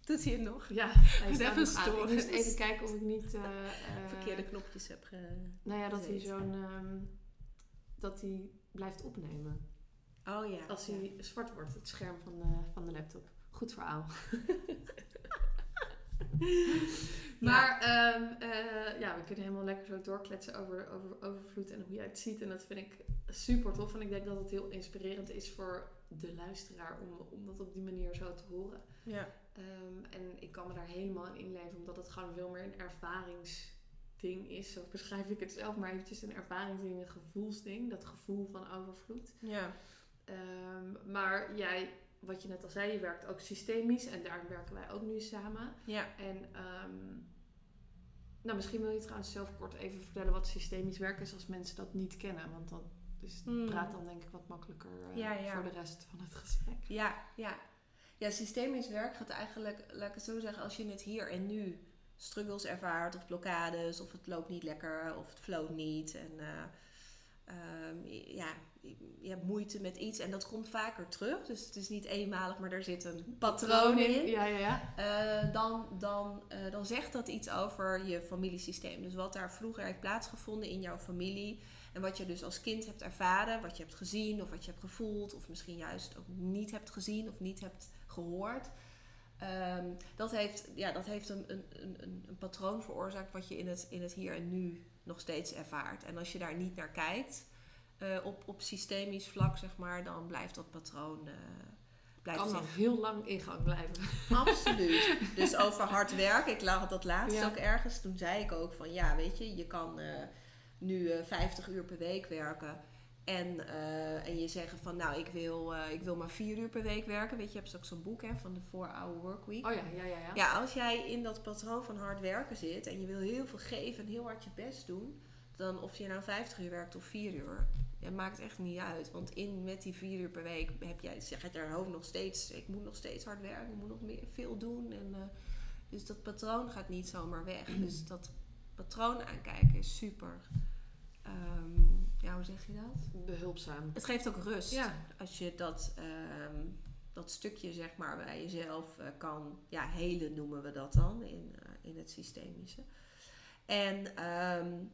Speaker 2: Doet hij het nog?
Speaker 1: Ja, hij staat
Speaker 2: even.
Speaker 1: Ik
Speaker 2: storen.
Speaker 1: moest even kijken of ik niet... eh,
Speaker 2: Verkeerde knopjes heb ge...
Speaker 1: Nou ja, dat hij zo'n... ehm, dat hij blijft opnemen.
Speaker 2: Oh ja.
Speaker 1: Als
Speaker 2: ja.
Speaker 1: hij zwart wordt, het scherm van de, van de laptop. Goed verhaal. maar ehm, eh, ja, we kunnen helemaal lekker zo doorkletsen over, over overvloed en hoe jij het ziet. En dat vind ik super tof. En ik denk dat het heel inspirerend is voor de luisteraar om, om dat op die manier zo te horen.
Speaker 2: Ja,
Speaker 1: Ehm, en ik kan me daar helemaal in inleven, omdat het gewoon veel meer een ervaringsding is. Zo beschrijf ik het zelf maar eventjes een ervaringsding, een gevoelsding. Dat gevoel van overvloed.
Speaker 2: ja,
Speaker 1: Ehm, maar jij, wat je net al zei, je werkt ook systemisch en daar werken wij ook nu samen.
Speaker 2: ja.
Speaker 1: En ehm, nou, misschien wil je trouwens zelf kort even vertellen wat systemisch werken is als mensen dat niet kennen. Want dan dus
Speaker 2: Hmm.
Speaker 1: praat dan denk ik wat makkelijker eh,
Speaker 2: Ja, ja.
Speaker 1: voor de rest van het gesprek.
Speaker 2: Ja, ja. Ja, systemisch werk gaat eigenlijk, laat ik het zo zeggen, als je het hier en nu struggles ervaart of blokkades of het loopt niet lekker of het floot niet en eh, ehm, ja, je hebt moeite met iets en dat komt vaker terug. Dus het is niet eenmalig, maar er zit een patroon in.
Speaker 1: Ja, ja, ja.
Speaker 2: Eh, dan, dan, eh, dan zegt dat iets over je familiesysteem. Dus wat daar vroeger heeft plaatsgevonden in jouw familie. En wat je dus als kind hebt ervaren, wat je hebt gezien of wat je hebt gevoeld. Of misschien juist ook niet hebt gezien of niet hebt gehoord. Ehm, dat heeft, ja, dat heeft een, een, een, een patroon veroorzaakt wat je in het, in het hier en nu nog steeds ervaart. En als je daar niet naar kijkt, eh, op, op systemisch vlak zeg maar, dan blijft dat patroon... blijft
Speaker 1: Kan nog heel lang in gang blijven.
Speaker 2: Absoluut. Dus over hard werken. Ik lag dat laatst
Speaker 1: Ja.
Speaker 2: ook ergens. Toen zei ik ook van ja, weet je, je kan eh, nu eh 50 uur per week werken. En, en je zeggen van nou, ik wil, ik wil maar vier uur per week werken. Weet je, je hebt ook zo'n boek hè, van de 4-hour workweek.
Speaker 1: Oh ja, ja, ja. ja.
Speaker 2: Ja, als jij in dat patroon van hard werken zit en je wil heel veel geven en heel hard je best doen, dan of je nou 50 uur werkt of 4 uur, ja, maakt echt niet uit. Want in met die 4 uur per week heb jij, zeg het je hoofd nog steeds, ik moet nog steeds hard werken, ik moet nog meer, veel doen. En, eh, dus dat patroon gaat niet zomaar weg. Dus dat patroon aankijken is super. ehm, ja, hoe zeg je dat?
Speaker 1: Behulpzaam.
Speaker 2: Het geeft ook rust.
Speaker 1: Ja.
Speaker 2: Als je dat, ehm, dat stukje zeg maar bij jezelf eh, kan ja, helen, noemen we dat dan in, eh, in het systemische. En ehm,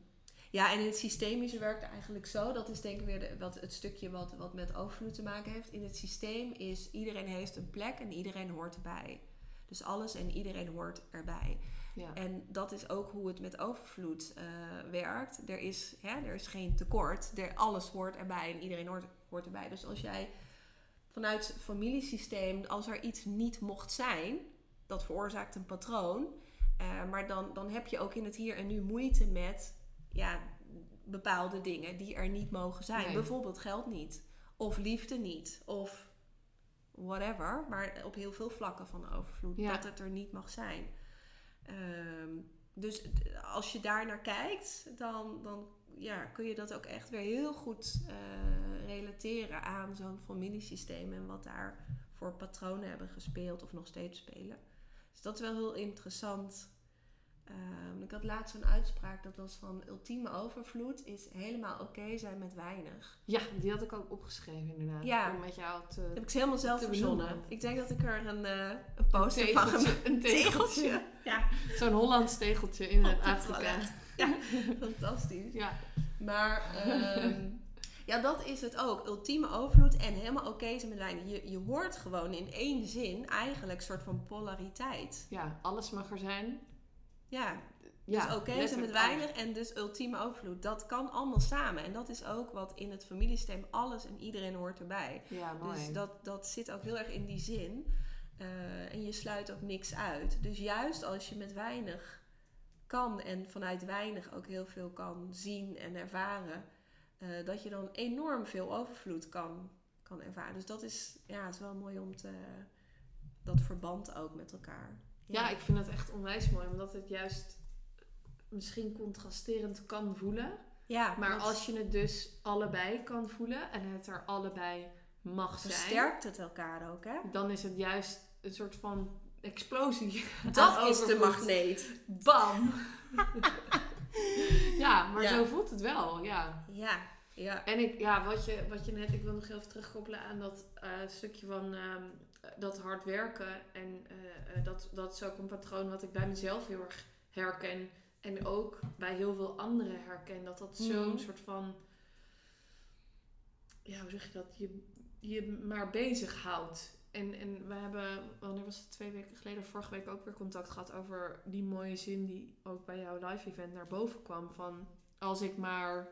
Speaker 2: ja, en in het systemische werkt eigenlijk zo. Dat is denk ik weer de, wat, het stukje wat, wat met overvloed te maken heeft. In het systeem is iedereen heeft een plek en iedereen hoort erbij. Dus alles en iedereen hoort erbij.
Speaker 1: Ja.
Speaker 2: En dat is ook hoe het met overvloed eh, werkt. Er is, hè, er is geen tekort. Er, alles hoort erbij en iedereen hoort, hoort erbij. Dus als jij vanuit het familiesysteem, als er iets niet mocht zijn, dat veroorzaakt een patroon. Eh, maar dan, dan heb je ook in het hier en nu moeite met ja, bepaalde dingen die er niet mogen zijn.
Speaker 1: Nee.
Speaker 2: Bijvoorbeeld geld niet. Of liefde niet. Of whatever. Maar op heel veel vlakken van overvloed.
Speaker 1: Ja.
Speaker 2: Dat het er niet mag zijn. Ehm, dus als je daar naar kijkt, dan, dan ja, kun je dat ook echt weer heel goed eh, relateren aan zo'n familiesysteem en wat daar voor patronen hebben gespeeld of nog steeds spelen. Dus dat is wel heel interessant Ehm, ik had laatst zo'n uitspraak, dat was van ultieme overvloed is helemaal oké zijn met weinig.
Speaker 1: Ja, die had ik ook opgeschreven inderdaad.
Speaker 2: Ja.
Speaker 1: Om met jou te...
Speaker 2: Dat heb ik ze helemaal zelf verzonnen. Ik denk dat ik er een, eh een poster van
Speaker 1: tegeltje,
Speaker 2: gemaakt
Speaker 1: een tegeltje.
Speaker 2: Ja,
Speaker 1: Zo'n Hollands tegeltje in
Speaker 2: het
Speaker 1: Afrika.
Speaker 2: ja, fantastisch.
Speaker 1: Ja.
Speaker 2: Maar ehm, ja, dat is het ook. Ultieme overvloed en helemaal oké zijn met weinig. Je, je hoort gewoon in één zin eigenlijk een soort van polariteit.
Speaker 1: ja, alles mag er zijn.
Speaker 2: Ja,
Speaker 1: Ja,
Speaker 2: dus oké zijn met weinig en dus ultieme overvloed. Dat kan allemaal samen. En dat is ook wat in het familiesysteem alles en iedereen hoort erbij.
Speaker 1: alles. Ja, mooi.
Speaker 2: Dus dat, dat zit ook heel erg in die zin. Eh, en je sluit ook niks uit. Dus juist als je met weinig kan en vanuit weinig ook heel veel kan zien en ervaren, eh, dat je dan enorm veel overvloed kan, kan ervaren. Dus dat is, ja, het is wel mooi om te, dat verband ook met elkaar.
Speaker 1: Ja, ik vind het echt onwijs mooi, omdat het juist misschien contrasterend kan voelen.
Speaker 2: ja
Speaker 1: Maar als je het dus allebei kan voelen en het er allebei mag zijn,
Speaker 2: versterkt het elkaar ook, hè?
Speaker 1: dan is het juist een soort van explosie.
Speaker 2: Dat is de magneet.
Speaker 1: Bam! ja, maar
Speaker 2: Ja.
Speaker 1: zo voelt het wel, ja.
Speaker 2: Ja, ja.
Speaker 1: En ik, ja, wat je, wat je net, ik wil nog heel even terugkoppelen aan dat eh, stukje van ehm, dat hard werken. En eh, eh, dat, dat is ook een patroon wat ik bij mezelf heel erg herken. En ook bij heel veel anderen herken. Dat dat zo'n
Speaker 2: Mhm.
Speaker 1: soort van, ja, hoe zeg je dat? Je, je maar bezighoudt. En, en we hebben, wanneer was het twee weken geleden, vorige week ook weer contact gehad over die mooie zin die ook bij jouw live event naar boven kwam. Van als ik maar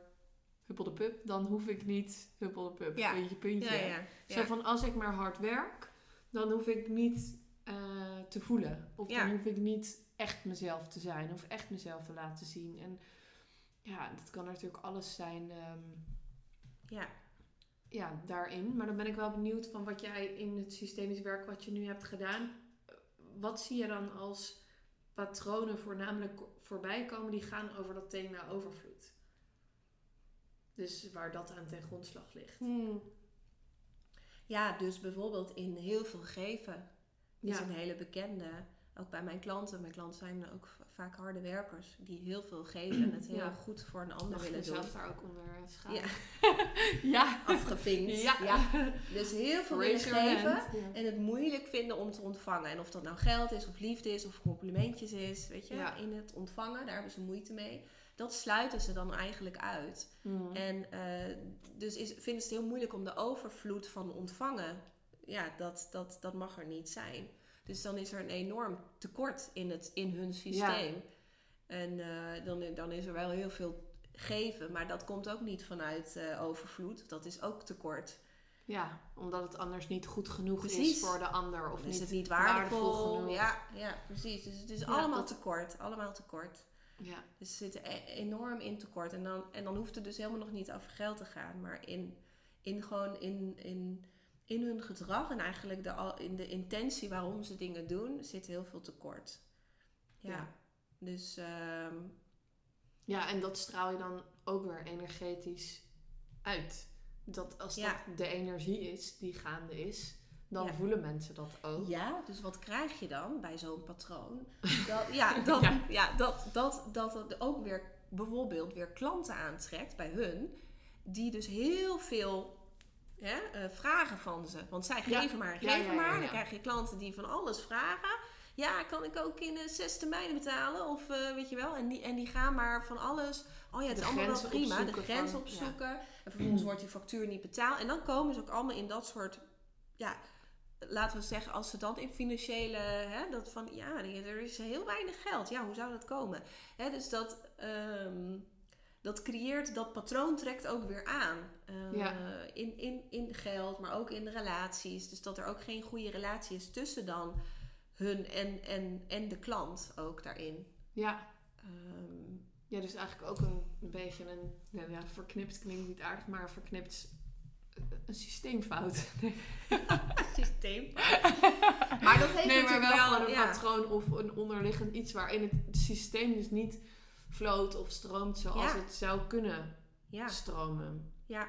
Speaker 1: huppel de pup, dan hoef ik niet huppel de pup.
Speaker 2: Ja.
Speaker 1: Puntje, puntje.
Speaker 2: Ja, ja.
Speaker 1: Zo van als ik maar hard werk, dan hoef ik niet eh, te voelen. Of
Speaker 2: Ja.
Speaker 1: dan hoef ik niet echt mezelf te zijn. Of echt mezelf te laten zien. En ja, dat kan natuurlijk alles zijn. ehm,
Speaker 2: ja.
Speaker 1: ja, daarin. Maar dan ben ik wel benieuwd van wat jij in het systemisch werk wat je nu hebt gedaan. Wat zie je dan als patronen voornamelijk voorbij komen die gaan over dat thema overvloed? Dus waar dat aan ten grondslag ligt.
Speaker 2: Hmm. Ja, dus bijvoorbeeld in heel veel geven is
Speaker 1: Ja,
Speaker 2: een hele bekende. Ook bij mijn klanten. Mijn klanten zijn ook vaak harde werkers die heel veel geven en het heel
Speaker 1: Ja.
Speaker 2: goed voor een ander
Speaker 1: mag
Speaker 2: willen doen.
Speaker 1: jezelf daar ook onder eh, scharen?
Speaker 2: Ja,
Speaker 1: ja.
Speaker 2: afgevinkt.
Speaker 1: Ja.
Speaker 2: Dus heel veel willen geven.
Speaker 1: Ja.
Speaker 2: en het moeilijk vinden om te ontvangen. En of dat nou geld is, of liefde is, of complimentjes is, weet je,
Speaker 1: Ja.
Speaker 2: in het ontvangen, daar hebben ze moeite mee. Dat sluiten ze dan eigenlijk uit.
Speaker 1: Mhm.
Speaker 2: En eh, dus is, vinden ze het heel moeilijk om de overvloed van ontvangen. Ja, dat, dat, dat mag er niet zijn. Dus dan is er een enorm tekort in, het, in hun systeem. En eh, dan, dan is er wel heel veel geven, maar dat komt ook niet vanuit eh, overvloed. Dat is ook tekort.
Speaker 1: Ja, omdat het anders niet goed genoeg
Speaker 2: Precies.
Speaker 1: is voor de ander. Of
Speaker 2: is
Speaker 1: niet
Speaker 2: het niet waardevol.
Speaker 1: genoeg.
Speaker 2: ja, ja, precies. Dus het is
Speaker 1: Ja,
Speaker 2: allemaal
Speaker 1: dat-
Speaker 2: tekort. Allemaal tekort.
Speaker 1: Ja.
Speaker 2: Dus ze zitten e- enorm in tekort. En dan, en dan hoeft het dus helemaal nog niet over geld te gaan. Maar in, in gewoon in, in, in hun gedrag en eigenlijk de, in de intentie waarom ze dingen doen, zit heel veel tekort. Ja.
Speaker 1: Ja.
Speaker 2: Dus ehm,
Speaker 1: ja, en dat straal je dan ook weer energetisch uit. Dat als
Speaker 2: Ja.
Speaker 1: dat de energie is die gaande is, dan
Speaker 2: Ja.
Speaker 1: voelen mensen dat ook.
Speaker 2: ja, dus wat krijg je dan bij zo'n patroon? Dat, ja, dat,
Speaker 1: Ja.
Speaker 2: ja. dat, dat, dat het ook weer bijvoorbeeld weer klanten aantrekt bij hun, die dus heel veel hè, eh, vragen van ze. Want zij
Speaker 1: Ja.
Speaker 2: geven maar,
Speaker 1: Ja,
Speaker 2: geven
Speaker 1: ja, ja,
Speaker 2: maar. Dan krijg je klanten die van alles vragen. Ja, kan ik ook in eh, zes termijnen betalen? Of eh, weet je wel? En die, en die gaan maar van alles. Oh ja, het
Speaker 1: De
Speaker 2: is allemaal wel prima. De grens
Speaker 1: van-
Speaker 2: opzoeken. En vervolgens wordt die factuur niet betaald. En dan komen ze ook allemaal in dat soort. Ja, laten we zeggen, als ze dan in financiële. Hè, dat van ja, er is heel weinig geld. Ja, hoe zou dat komen? Hè, dus dat. ehm, dat creëert, dat patroon trekt ook weer aan. Eh,
Speaker 1: Ja.
Speaker 2: in, in, in geld, maar ook in de relaties. Dus dat er ook geen goede relatie is tussen dan hun en, en, en de klant ook daarin.
Speaker 1: Ja.
Speaker 2: Ehm,
Speaker 1: ja, dus eigenlijk ook een, een beetje een, nou ja, verknipt klinkt niet aardig, maar verknipt een systeemfout.
Speaker 2: systeem. maar dat heeft
Speaker 1: nee, maar
Speaker 2: natuurlijk
Speaker 1: wel gewoon een
Speaker 2: ja.
Speaker 1: patroon of een onderliggend iets waarin het systeem dus niet floot of stroomt zoals
Speaker 2: Ja.
Speaker 1: het zou kunnen
Speaker 2: Ja,
Speaker 1: stromen.
Speaker 2: ja.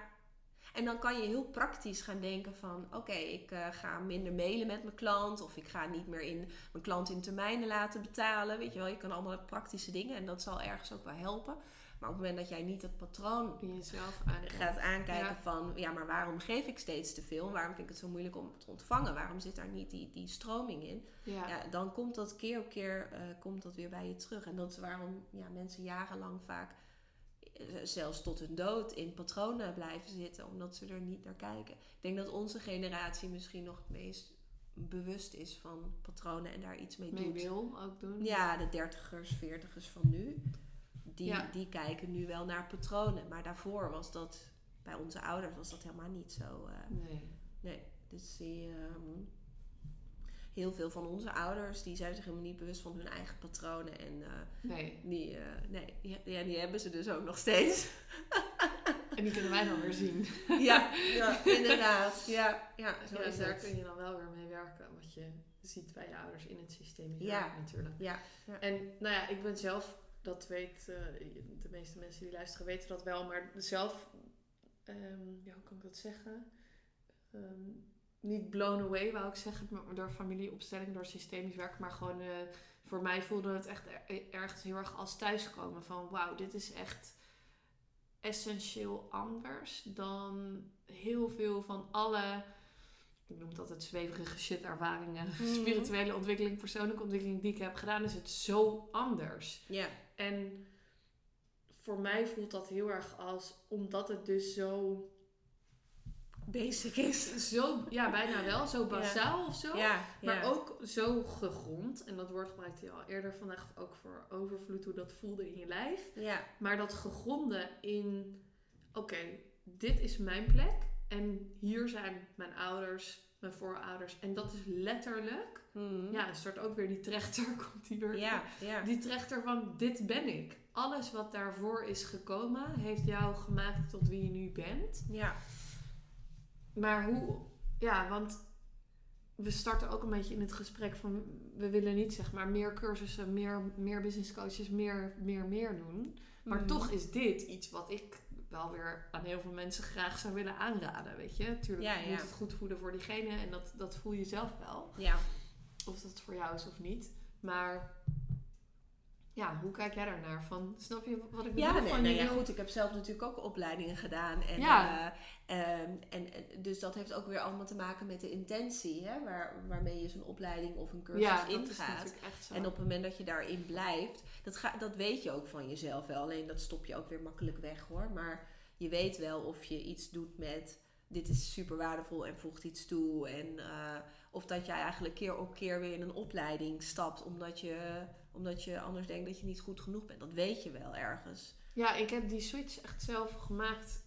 Speaker 2: En dan kan je heel praktisch gaan denken van... oké, ik uh, ga minder mailen met mijn klant... of ik ga niet meer in mijn klant in termijnen laten betalen. Weet je wel, je kan allemaal praktische dingen... en dat zal ergens ook wel helpen. Maar op het moment dat jij niet het patroon
Speaker 1: jezelf
Speaker 2: gaat aankijken van... ja, maar waarom geef ik steeds te veel? Waarom vind ik het zo moeilijk om te ontvangen? Waarom zit daar niet die, die stroming in?
Speaker 1: Ja.
Speaker 2: Ja, dan komt dat keer op keer uh, komt dat weer bij je terug. En dat is waarom ja, mensen jarenlang vaak... zelfs tot hun dood in patronen blijven zitten... omdat ze er niet naar kijken. Ik denk dat onze generatie misschien nog het meest bewust is van patronen en daar iets mee,
Speaker 1: mee
Speaker 2: doet.
Speaker 1: wil ook doen.
Speaker 2: Ja, de dertigers, veertigers van nu die,
Speaker 1: Ja.
Speaker 2: die kijken nu wel naar patronen. Maar daarvoor was dat, bij onze ouders was dat helemaal niet zo. eh,
Speaker 1: Nee.
Speaker 2: nee, dus die, ehm, heel veel van onze ouders, die zijn zich helemaal niet bewust van hun eigen patronen. En eh,
Speaker 1: Nee.
Speaker 2: die, eh, nee, die, ja, die hebben ze dus ook nog steeds.
Speaker 1: En die kunnen wij dan weer zien.
Speaker 2: ja, ja, inderdaad. Ja, ja zo
Speaker 1: Ja,
Speaker 2: is
Speaker 1: daar
Speaker 2: het.
Speaker 1: kun je dan wel weer mee werken. Wat je ziet bij je ouders in het systeem.
Speaker 2: Ja.
Speaker 1: Ja. natuurlijk.
Speaker 2: Ja,
Speaker 1: En nou ja, ik ben zelf, dat weet, eh, de meeste mensen die luisteren weten dat wel, maar zelf, ehm, ja, hoe kan ik dat zeggen? Ehm, niet blown away, wou ik zeggen, door familieopstelling, door systemisch werk, maar gewoon eh, voor mij voelde het echt er- ergens heel erg als thuiskomen. Van wauw, dit is echt essentieel anders dan heel veel van alle, ik noem dat het zweverige shit ervaringen,
Speaker 2: Mhm.
Speaker 1: spirituele ontwikkeling, persoonlijke ontwikkeling die ik heb gedaan, is het zo anders.
Speaker 2: ja,
Speaker 1: En voor mij voelt dat heel erg als, omdat het dus zo,
Speaker 2: basic is.
Speaker 1: zo ja, bijna wel, zo bazaal of zo.
Speaker 2: Ja,
Speaker 1: Maar
Speaker 2: ja.
Speaker 1: ook zo gegrond, en dat woord gebruikte je al eerder vandaag ook voor overvloed, hoe dat voelde in je lijf. Maar dat gegronde in, oké, dit is mijn plek en hier zijn mijn ouders, mijn voorouders. En dat is letterlijk,
Speaker 2: Mhm.
Speaker 1: ja, een soort ook weer die trechter, komt die weer.
Speaker 2: ja, ja.
Speaker 1: Die trechter van, dit ben ik. Alles wat daarvoor is gekomen, heeft jou gemaakt tot wie je nu bent.
Speaker 2: ja.
Speaker 1: Maar hoe, ja, want we starten ook een beetje in het gesprek van, we willen niet zeg maar meer cursussen, meer, meer business coaches, meer, meer, meer doen. Maar
Speaker 2: Mhm.
Speaker 1: toch is dit iets wat ik wel weer aan heel veel mensen graag zou willen aanraden, weet je. Tuurlijk
Speaker 2: Ja,
Speaker 1: moet het goed voelen voor diegene en dat, dat voel je zelf wel.
Speaker 2: Ja.
Speaker 1: Of dat voor jou is of niet. Maar ja, hoe kijk jij daarnaar? Van, snap je wat ik bedoel?
Speaker 2: Ja, nee,
Speaker 1: van,
Speaker 2: nou
Speaker 1: je
Speaker 2: ja, goed. Ik heb zelf natuurlijk ook opleidingen gedaan. En,
Speaker 1: Ja.
Speaker 2: eh, ehm, en, en dus dat heeft ook weer allemaal te maken met de intentie, hè, waar, waarmee je zo'n opleiding of een cursus
Speaker 1: ja,
Speaker 2: ingaat. En op het moment dat je daarin blijft, dat, ga, dat weet je ook van jezelf wel. Alleen dat stop je ook weer makkelijk weg hoor. Maar je weet wel of je iets doet met dit is super waardevol en voegt iets toe. En, eh, of dat jij eigenlijk keer op keer weer in een opleiding stapt omdat je, omdat je anders denkt dat je niet goed genoeg bent. Dat weet je wel ergens.
Speaker 1: Ja, ik heb die switch echt zelf gemaakt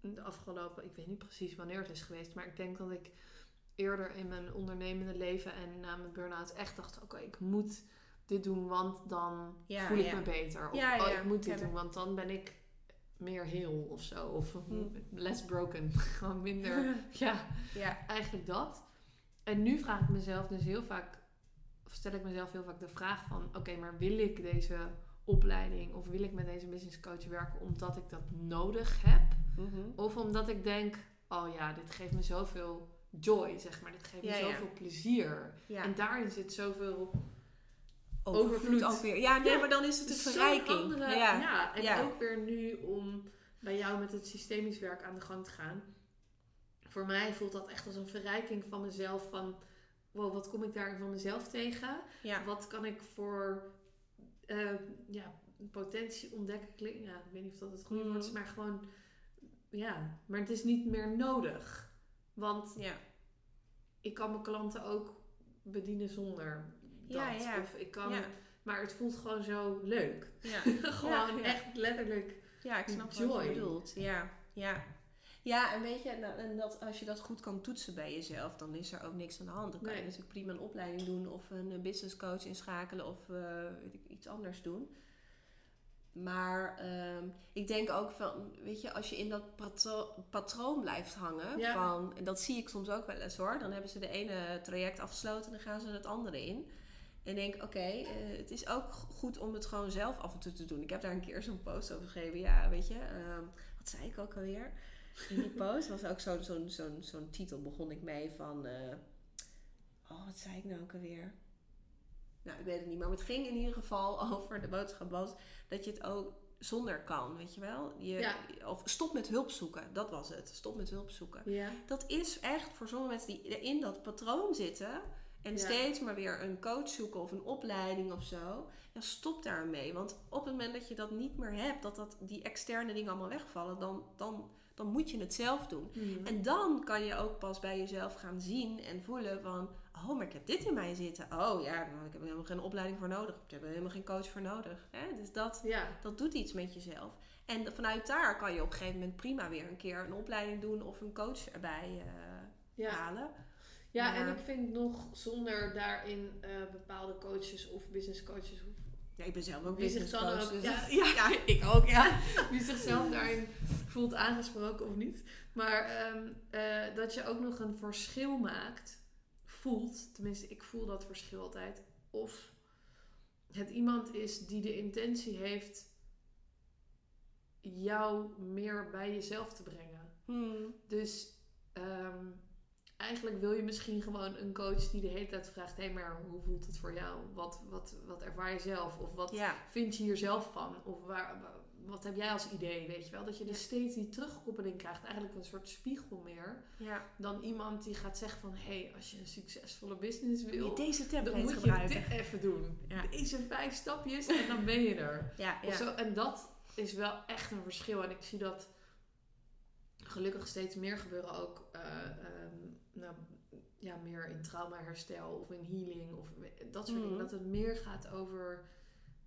Speaker 1: de afgelopen, ik weet niet precies wanneer het is geweest, maar ik denk dat ik eerder in mijn ondernemende leven en na mijn burn-out echt dacht, oké, ik moet dit doen, want dan
Speaker 2: Ja,
Speaker 1: voel ik
Speaker 2: ja.
Speaker 1: me beter. Of
Speaker 2: Ja,
Speaker 1: oh, ik moet dit doen, want dan ben ik meer heel of zo. Of
Speaker 2: Hm.
Speaker 1: less broken. Gewoon minder. ja. eigenlijk dat. En nu vraag ik mezelf dus heel vaak, of stel ik mezelf heel vaak de vraag van, oké, maar wil ik deze opleiding of wil ik met deze business coach werken omdat ik dat nodig heb?
Speaker 2: Mhm.
Speaker 1: Of omdat ik denk, oh ja, dit geeft me zoveel joy, zeg maar. Dit geeft
Speaker 2: Ja,
Speaker 1: me
Speaker 2: ja.
Speaker 1: zoveel plezier.
Speaker 2: ja.
Speaker 1: En daarin zit zoveel
Speaker 2: overvloed
Speaker 1: overvloed.
Speaker 2: ook weer. Ja, nee, maar dan is het een verrijking.
Speaker 1: andere-
Speaker 2: ja.
Speaker 1: en ook weer nu om bij jou met het systemisch werk aan de gang te gaan. Voor mij voelt dat echt als een verrijking van mezelf. Van, wow, wat kom ik daar van mezelf tegen?
Speaker 2: Ja.
Speaker 1: Wat kan ik voor eh, ja, potentie ontdekken? Ja, ik weet niet of dat het goede
Speaker 2: Mhm.
Speaker 1: woord is, maar gewoon... Ja, maar het is niet meer nodig. Want
Speaker 2: Ja.
Speaker 1: ik kan mijn klanten ook bedienen zonder dat.
Speaker 2: Ja, ja.
Speaker 1: Of ik kan... Maar het voelt gewoon zo leuk.
Speaker 2: Ja.
Speaker 1: gewoon echt letterlijk.
Speaker 2: Ja, ik snap wat je bedoelt. Ja, ja. Ja, en weet je, en, en dat, als je dat goed kan toetsen bij jezelf, dan is er ook niks aan de hand. Dan kan je natuurlijk prima een opleiding doen of een eh, business coach inschakelen of eh, weet ik, iets anders doen. Maar ehm, ik denk ook van, weet je, als je in dat patro- patroon blijft hangen,
Speaker 1: Ja.
Speaker 2: van, en dat zie ik soms ook wel eens hoor, dan hebben ze de ene traject afgesloten en dan gaan ze het andere in. En denk, oké, eh, het is ook goed om het gewoon zelf af en toe te doen. Ik heb daar een keer zo'n post over gegeven. Ja, weet je, ehm, wat zei ik ook alweer? In die post was ook zo'n zo'n zo'n zo'n titel, begon ik mee van... eh, oh, wat zei ik nou ook alweer? Nou, ik weet het niet. Maar het ging in ieder geval over, de boodschap was... dat je het ook zonder kan, weet je wel? Je,
Speaker 1: Ja.
Speaker 2: Of stop met hulp zoeken, dat was het. Stop met hulp zoeken.
Speaker 1: Ja.
Speaker 2: Dat is echt voor sommige mensen die in dat patroon zitten... en
Speaker 1: Ja.
Speaker 2: steeds maar weer een coach zoeken of een opleiding of zo... Ja, stop daarmee. Want op het moment dat je dat niet meer hebt... dat, dat die externe dingen allemaal wegvallen... dan, dan, dan moet je het zelf doen.
Speaker 1: Mhm.
Speaker 2: En dan kan je ook pas bij jezelf gaan zien en voelen van... Oh, maar ik heb dit in mij zitten. Oh ja, ik heb er helemaal geen opleiding voor nodig. Ik heb er helemaal geen coach voor nodig. Hè? Dus dat,
Speaker 1: Ja.
Speaker 2: dat doet iets met jezelf. En vanuit daar kan je op een gegeven moment prima weer een keer een opleiding doen... of een coach erbij eh,
Speaker 1: Ja.
Speaker 2: halen.
Speaker 1: Ja,
Speaker 2: Maar-
Speaker 1: en ik vind nog zonder daarin eh, bepaalde coaches of business coaches
Speaker 2: Ja, ik ben zelf ook
Speaker 1: wie zich
Speaker 2: business
Speaker 1: dan
Speaker 2: coach.
Speaker 1: ook,
Speaker 2: dus
Speaker 1: ja, ja, ik ook, ja, wie zichzelf daarin voelt aangesproken of niet. Maar ehm, eh, dat je ook nog een verschil maakt, voelt, tenminste ik voel dat verschil altijd, of het iemand is die de intentie heeft jou meer bij jezelf te brengen.
Speaker 2: Hmm.
Speaker 1: Dus ehm, eigenlijk wil je misschien gewoon een coach die de hele tijd vraagt: hé, maar hoe voelt het voor jou? Wat, wat, wat ervaar je zelf? Of wat
Speaker 2: Ja,
Speaker 1: vind je hier zelf van? Of waar, wa- wat heb jij als idee? Weet je wel? Dat je dus steeds die terugkoppeling krijgt, eigenlijk een soort spiegel meer.
Speaker 2: ja.
Speaker 1: Dan iemand die gaat zeggen: van hé, hey, als je een succesvolle business wil.
Speaker 2: deze
Speaker 1: Dan moet je dit even doen.
Speaker 2: Ja.
Speaker 1: Deze vijf stapjes en dan ben je er.
Speaker 2: Ja,
Speaker 1: Of
Speaker 2: ja.
Speaker 1: zo. En dat is wel echt een verschil. En ik zie dat gelukkig steeds meer gebeuren ook. eh, ehm, nou, ja, meer in traumaherstel of in healing of dat soort
Speaker 2: Mhm.
Speaker 1: dingen. Dat het meer gaat over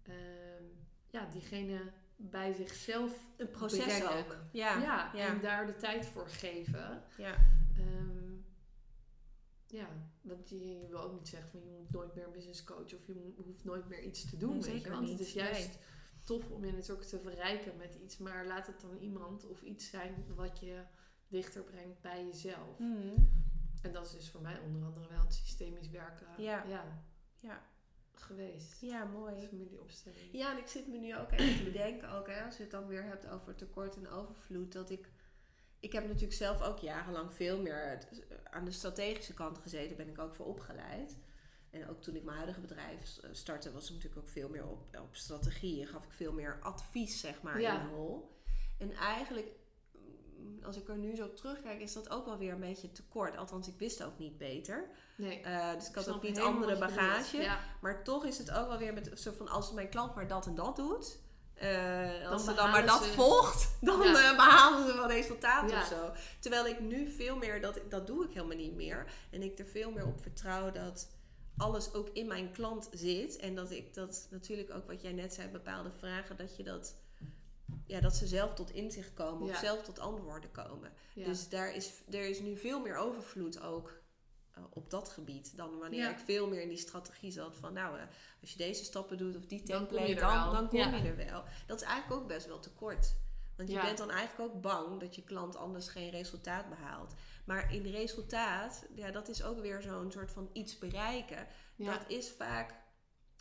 Speaker 1: ehm, ja, diegene bij zichzelf
Speaker 2: Een proces ook. Ja,
Speaker 1: Ja,
Speaker 2: ja.
Speaker 1: en daar de tijd voor geven.
Speaker 2: ja.
Speaker 1: Ehm, ja, want je, wil ook niet zeggen van je moet nooit meer business coach of je hoeft nooit meer iets te doen.
Speaker 2: Nee,
Speaker 1: weet je?
Speaker 2: zeker
Speaker 1: Want het
Speaker 2: niet.
Speaker 1: is juist tof om je natuurlijk te verrijken met iets, maar laat het dan iemand of iets zijn wat je dichter brengt bij jezelf.
Speaker 2: Hmm.
Speaker 1: En dat is dus voor mij onder andere wel het systemisch werken
Speaker 2: Ja.
Speaker 1: ja,
Speaker 2: Ja.
Speaker 1: geweest.
Speaker 2: ja, mooi.
Speaker 1: Familieopstelling.
Speaker 2: Ja, en ik zit me nu ook even te bedenken, ook, hè, als je het dan weer hebt over tekort en overvloed, dat ik. Ik heb natuurlijk zelf ook jarenlang veel meer aan de strategische kant gezeten, ben ik ook voor opgeleid. En ook toen ik mijn huidige bedrijf eh, startte, was ik natuurlijk ook veel meer op, op strategie en gaf ik veel meer advies, zeg maar,
Speaker 1: Ja.
Speaker 2: in de rol. En eigenlijk, als ik er nu zo op terugkijk, is dat ook wel weer een beetje tekort. Althans, ik wist ook niet beter.
Speaker 1: Nee,
Speaker 2: Eh, dus ik had ook niet andere bagage.
Speaker 1: Ja,
Speaker 2: Maar toch is het ook wel weer met zo van als mijn klant maar dat en dat doet. eh, als ze dan maar dat
Speaker 1: ze-
Speaker 2: volgt, dan
Speaker 1: Ja.
Speaker 2: eh, behalen ze wel resultaat
Speaker 1: Ja.
Speaker 2: of zo. Terwijl ik nu veel meer, dat, dat doe ik helemaal niet meer. En ik er veel meer op vertrouw dat alles ook in mijn klant zit. En dat ik dat natuurlijk ook wat jij net zei, bepaalde vragen, dat je dat. Ja, dat ze zelf tot inzicht komen of
Speaker 1: Ja.
Speaker 2: zelf tot antwoorden komen.
Speaker 1: ja.
Speaker 2: Dus daar is, er is nu veel meer overvloed ook eh, op dat gebied. Dan wanneer
Speaker 1: Ja.
Speaker 2: ik veel meer in die strategie zat van nou, eh, als je deze stappen doet of die
Speaker 1: Dan kom je
Speaker 2: template,
Speaker 1: er
Speaker 2: dan,
Speaker 1: wel.
Speaker 2: dan kom je er wel. Dat is eigenlijk ook best wel tekort. Want je bent dan eigenlijk ook bang dat je klant anders geen resultaat behaalt. Maar in resultaat, ja, dat is ook weer zo'n soort van iets bereiken. Dat is vaak,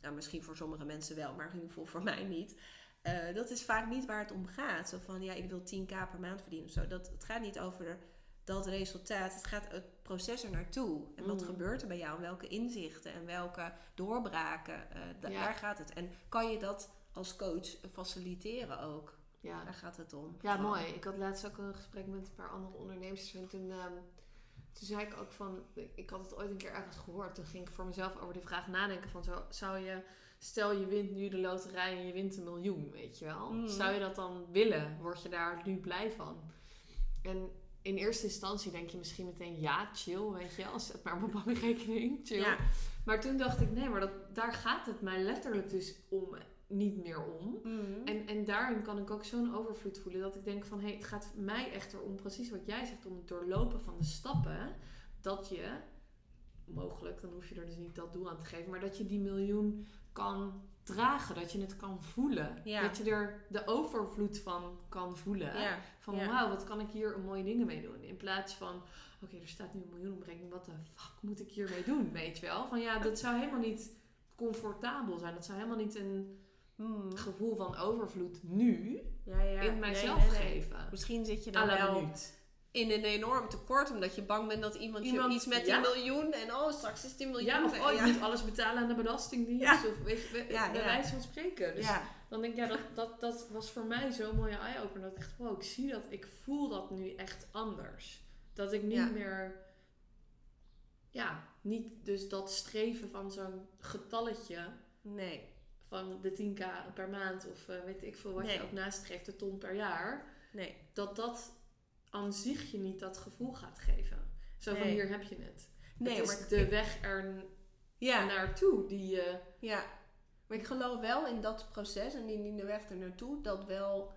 Speaker 2: nou misschien voor sommige mensen wel, maar in ieder geval voor mij niet. Eh, dat is vaak niet waar het om gaat. Zo van, ja, ik wil 10k per maand verdienen of zo. Dat, het gaat niet over dat resultaat. Het gaat het proces er naartoe. En wat
Speaker 1: Mm.
Speaker 2: gebeurt er bij jou? Welke inzichten en welke doorbraken? eh, da-
Speaker 1: Ja.
Speaker 2: Daar gaat het. En kan je dat als coach faciliteren ook?
Speaker 1: ja.
Speaker 2: Daar gaat het om.
Speaker 1: Ja, mooi. Ik had laatst ook een gesprek met een paar andere ondernemers. En toen, ehm, toen zei ik ook van... Ik had het ooit een keer ergens gehoord. Toen ging ik voor mezelf over die vraag nadenken. Van zo, zou je... Stel je wint nu de loterij en je wint een miljoen, weet je wel.
Speaker 2: Mhm.
Speaker 1: Zou je dat dan willen? Word je daar nu blij van? En in eerste instantie denk je misschien meteen... Ja, chill, weet je wel. Zet maar op mijn bankrekening, chill.
Speaker 2: Ja.
Speaker 1: Maar toen dacht ik, nee, maar dat, daar gaat het mij letterlijk dus om, niet meer om.
Speaker 2: Mhm.
Speaker 1: En, en daarin kan ik ook zo'n overvloed voelen dat ik denk van hé, hey, het gaat mij echt erom, precies wat jij zegt, om het doorlopen van de stappen. Dat je, mogelijk, dan hoef je er dus niet dat doel aan te geven, maar dat je die miljoen kan dragen, dat je het kan voelen.
Speaker 2: Ja.
Speaker 1: Dat je er de overvloed van kan voelen.
Speaker 2: ja.
Speaker 1: Van
Speaker 2: ja.
Speaker 1: wauw, wat kan ik hier mooie dingen mee doen? In plaats van, oké, er staat nu een miljoen op rekening, wat de fuck moet ik hiermee doen? Weet je wel? Van ja, dat zou helemaal niet comfortabel zijn. Dat zou helemaal niet een
Speaker 2: Mhm.
Speaker 1: gevoel van overvloed nu in mijzelf
Speaker 2: Nee, nee, nee.
Speaker 1: geven.
Speaker 2: Misschien zit je dan wel
Speaker 1: minuut.
Speaker 2: In een enorm tekort, omdat je bang bent dat iemand,
Speaker 1: Iemand-
Speaker 2: je iets met
Speaker 1: ja.
Speaker 2: die miljoen en oh, straks is die miljoen.
Speaker 1: Ja, of oh, je
Speaker 2: ja.
Speaker 1: moet alles betalen aan de belastingdienst.
Speaker 2: Ja.
Speaker 1: Of weet je, bij,
Speaker 2: Ja,
Speaker 1: bij
Speaker 2: ja.
Speaker 1: wijze van spreken. Dus
Speaker 2: ja.
Speaker 1: dan denk ik, ja, dat, dat, dat was voor mij zo'n mooie eye-opener. Dat ik echt, wow, ik zie dat, ik voel dat nu echt anders. Dat ik niet
Speaker 2: Ja.
Speaker 1: meer, ja, niet dus dat streven van zo'n getalletje
Speaker 2: Nee.
Speaker 1: van de 10k per maand of eh, weet ik veel wat
Speaker 2: Nee.
Speaker 1: je ook nastreeft, de ton per jaar.
Speaker 2: Nee.
Speaker 1: Dat dat aan zich je niet dat gevoel gaat geven. Zo van,
Speaker 2: Nee.
Speaker 1: hier heb je het.
Speaker 2: Nee,
Speaker 1: het is
Speaker 2: maar
Speaker 1: de weg er
Speaker 2: ja.
Speaker 1: naartoe die je...
Speaker 2: Ja, maar ik geloof wel in dat proces en in de weg er naartoe dat wel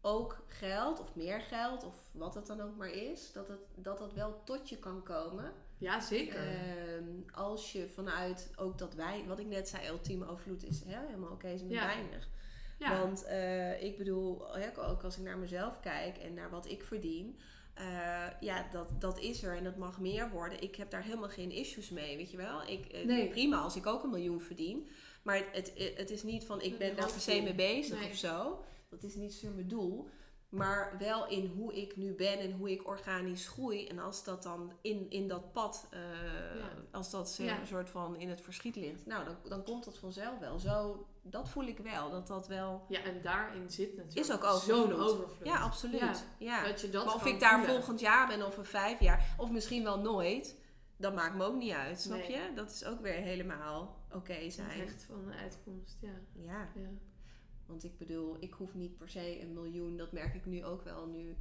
Speaker 2: ook geld of meer geld of wat het dan ook maar is, dat het, dat, dat wel tot je kan komen.
Speaker 1: Ja, zeker.
Speaker 2: Ehm, als je vanuit ook dat wij, wat ik net zei, ultieme overvloed is hè, helemaal oké, is
Speaker 1: Ja.
Speaker 2: weinig.
Speaker 1: Ja.
Speaker 2: Want eh, ik bedoel, ook als ik naar mezelf kijk en naar wat ik verdien. eh, ja, dat, dat is er en dat mag meer worden. Ik heb daar helemaal geen issues mee, weet je wel. Ik, eh,
Speaker 1: Nee.
Speaker 2: Prima als ik ook een miljoen verdien. Maar het, het, het is niet van ik ben daar per se mee bezig
Speaker 1: Nee.
Speaker 2: of zo. Dat is niet zo mijn doel. Maar wel in hoe ik nu ben en hoe ik organisch groei. En als dat dan in, in dat pad, eh,
Speaker 1: Ja.
Speaker 2: als dat
Speaker 1: Ja.
Speaker 2: een soort van in het verschiet ligt. Nou, dan, dan komt dat vanzelf wel. Zo, dat voel ik wel. Dat dat wel...
Speaker 1: Ja, en daarin zit natuurlijk
Speaker 2: Is ook overvloed.
Speaker 1: zo'n overvloed.
Speaker 2: Ja, absoluut.
Speaker 1: Ja.
Speaker 2: Ja.
Speaker 1: Dat je dat
Speaker 2: Maar of ik daar
Speaker 1: voelen.
Speaker 2: volgend jaar ben of in vijf jaar, of misschien wel nooit, dat maakt me ook niet uit. Snap
Speaker 1: Nee.
Speaker 2: je? Dat is ook weer helemaal oké
Speaker 1: Het
Speaker 2: zijn.
Speaker 1: recht van de uitkomst, ja.
Speaker 2: Ja,
Speaker 1: ja.
Speaker 2: Want ik bedoel, ik hoef niet per se een miljoen. Dat merk ik nu ook wel nu.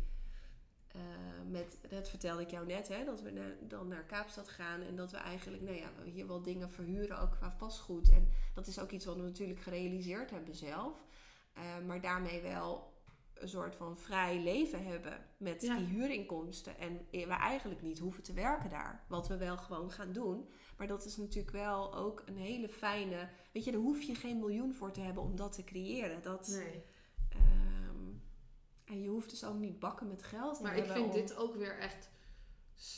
Speaker 2: eh, met, dat vertelde ik jou net, hè, dat we dan naar Kaapstad gaan en dat we eigenlijk nou ja, hier wel dingen verhuren, ook qua vastgoed. En dat is ook iets wat we natuurlijk gerealiseerd hebben zelf. Eh, maar daarmee wel een soort van vrij leven hebben met
Speaker 1: Ja.
Speaker 2: die huurinkomsten. En we eigenlijk niet hoeven te werken daar. Wat we wel gewoon gaan doen. Maar dat is natuurlijk wel ook een hele fijne. Weet je, daar hoef je geen miljoen voor te hebben om dat te creëren. Dat,
Speaker 1: Nee.
Speaker 2: ehm, en je hoeft dus ook niet bakken met geld.
Speaker 1: Maar ik vind
Speaker 2: om-
Speaker 1: dit ook weer echt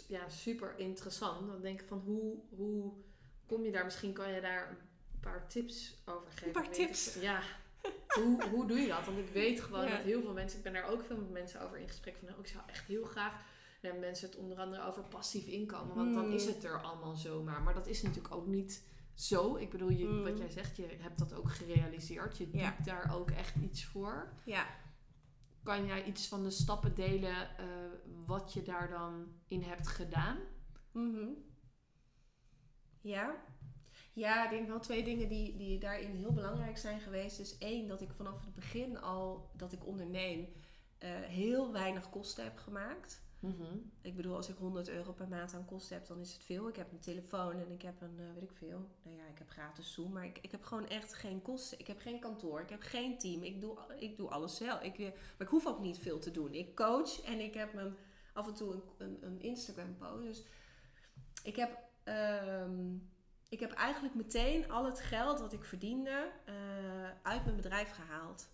Speaker 1: ja, super interessant. Dan denk ik van hoe, hoe kom je daar? Misschien kan je daar een paar tips over geven.
Speaker 2: Een paar
Speaker 1: ik
Speaker 2: tips?
Speaker 1: Ja. hoe, hoe doe je dat? Want ik weet gewoon
Speaker 2: Ja.
Speaker 1: dat heel veel mensen... Ik ben daar ook veel met mensen over in gesprek van... Nou, ik zou echt heel graag... Dan hebben mensen het onder andere over passief inkomen. Want dan
Speaker 2: Hmm.
Speaker 1: is het er allemaal zomaar. Maar dat is natuurlijk ook niet zo. Ik bedoel, je,
Speaker 2: Hmm.
Speaker 1: wat jij zegt, je hebt dat ook gerealiseerd. Je
Speaker 2: Ja.
Speaker 1: doet daar ook echt iets voor.
Speaker 2: Ja.
Speaker 1: Kan jij iets van de stappen delen eh, wat je daar dan in hebt gedaan?
Speaker 2: Mhm. Ja. Ja, ik denk wel twee dingen die, die daarin heel belangrijk zijn geweest. Dus één, dat ik vanaf het begin al dat ik onderneem eh, heel weinig kosten heb gemaakt. Ik bedoel, als ik 100 euro per maand aan kosten heb, dan is het veel. Ik heb een telefoon en ik heb een, eh, weet ik veel. Nou ja, ik heb gratis Zoom, maar ik, ik heb gewoon echt geen kosten. Ik heb geen kantoor, ik heb geen team. Ik doe, ik doe alles zelf. Ik, eh, maar ik hoef ook niet veel te doen. Ik coach en ik heb mijn, af en toe een, een, een Instagram post. Dus ik heb, ehm, ik heb eigenlijk meteen al het geld wat ik verdiende eh, uit mijn bedrijf gehaald.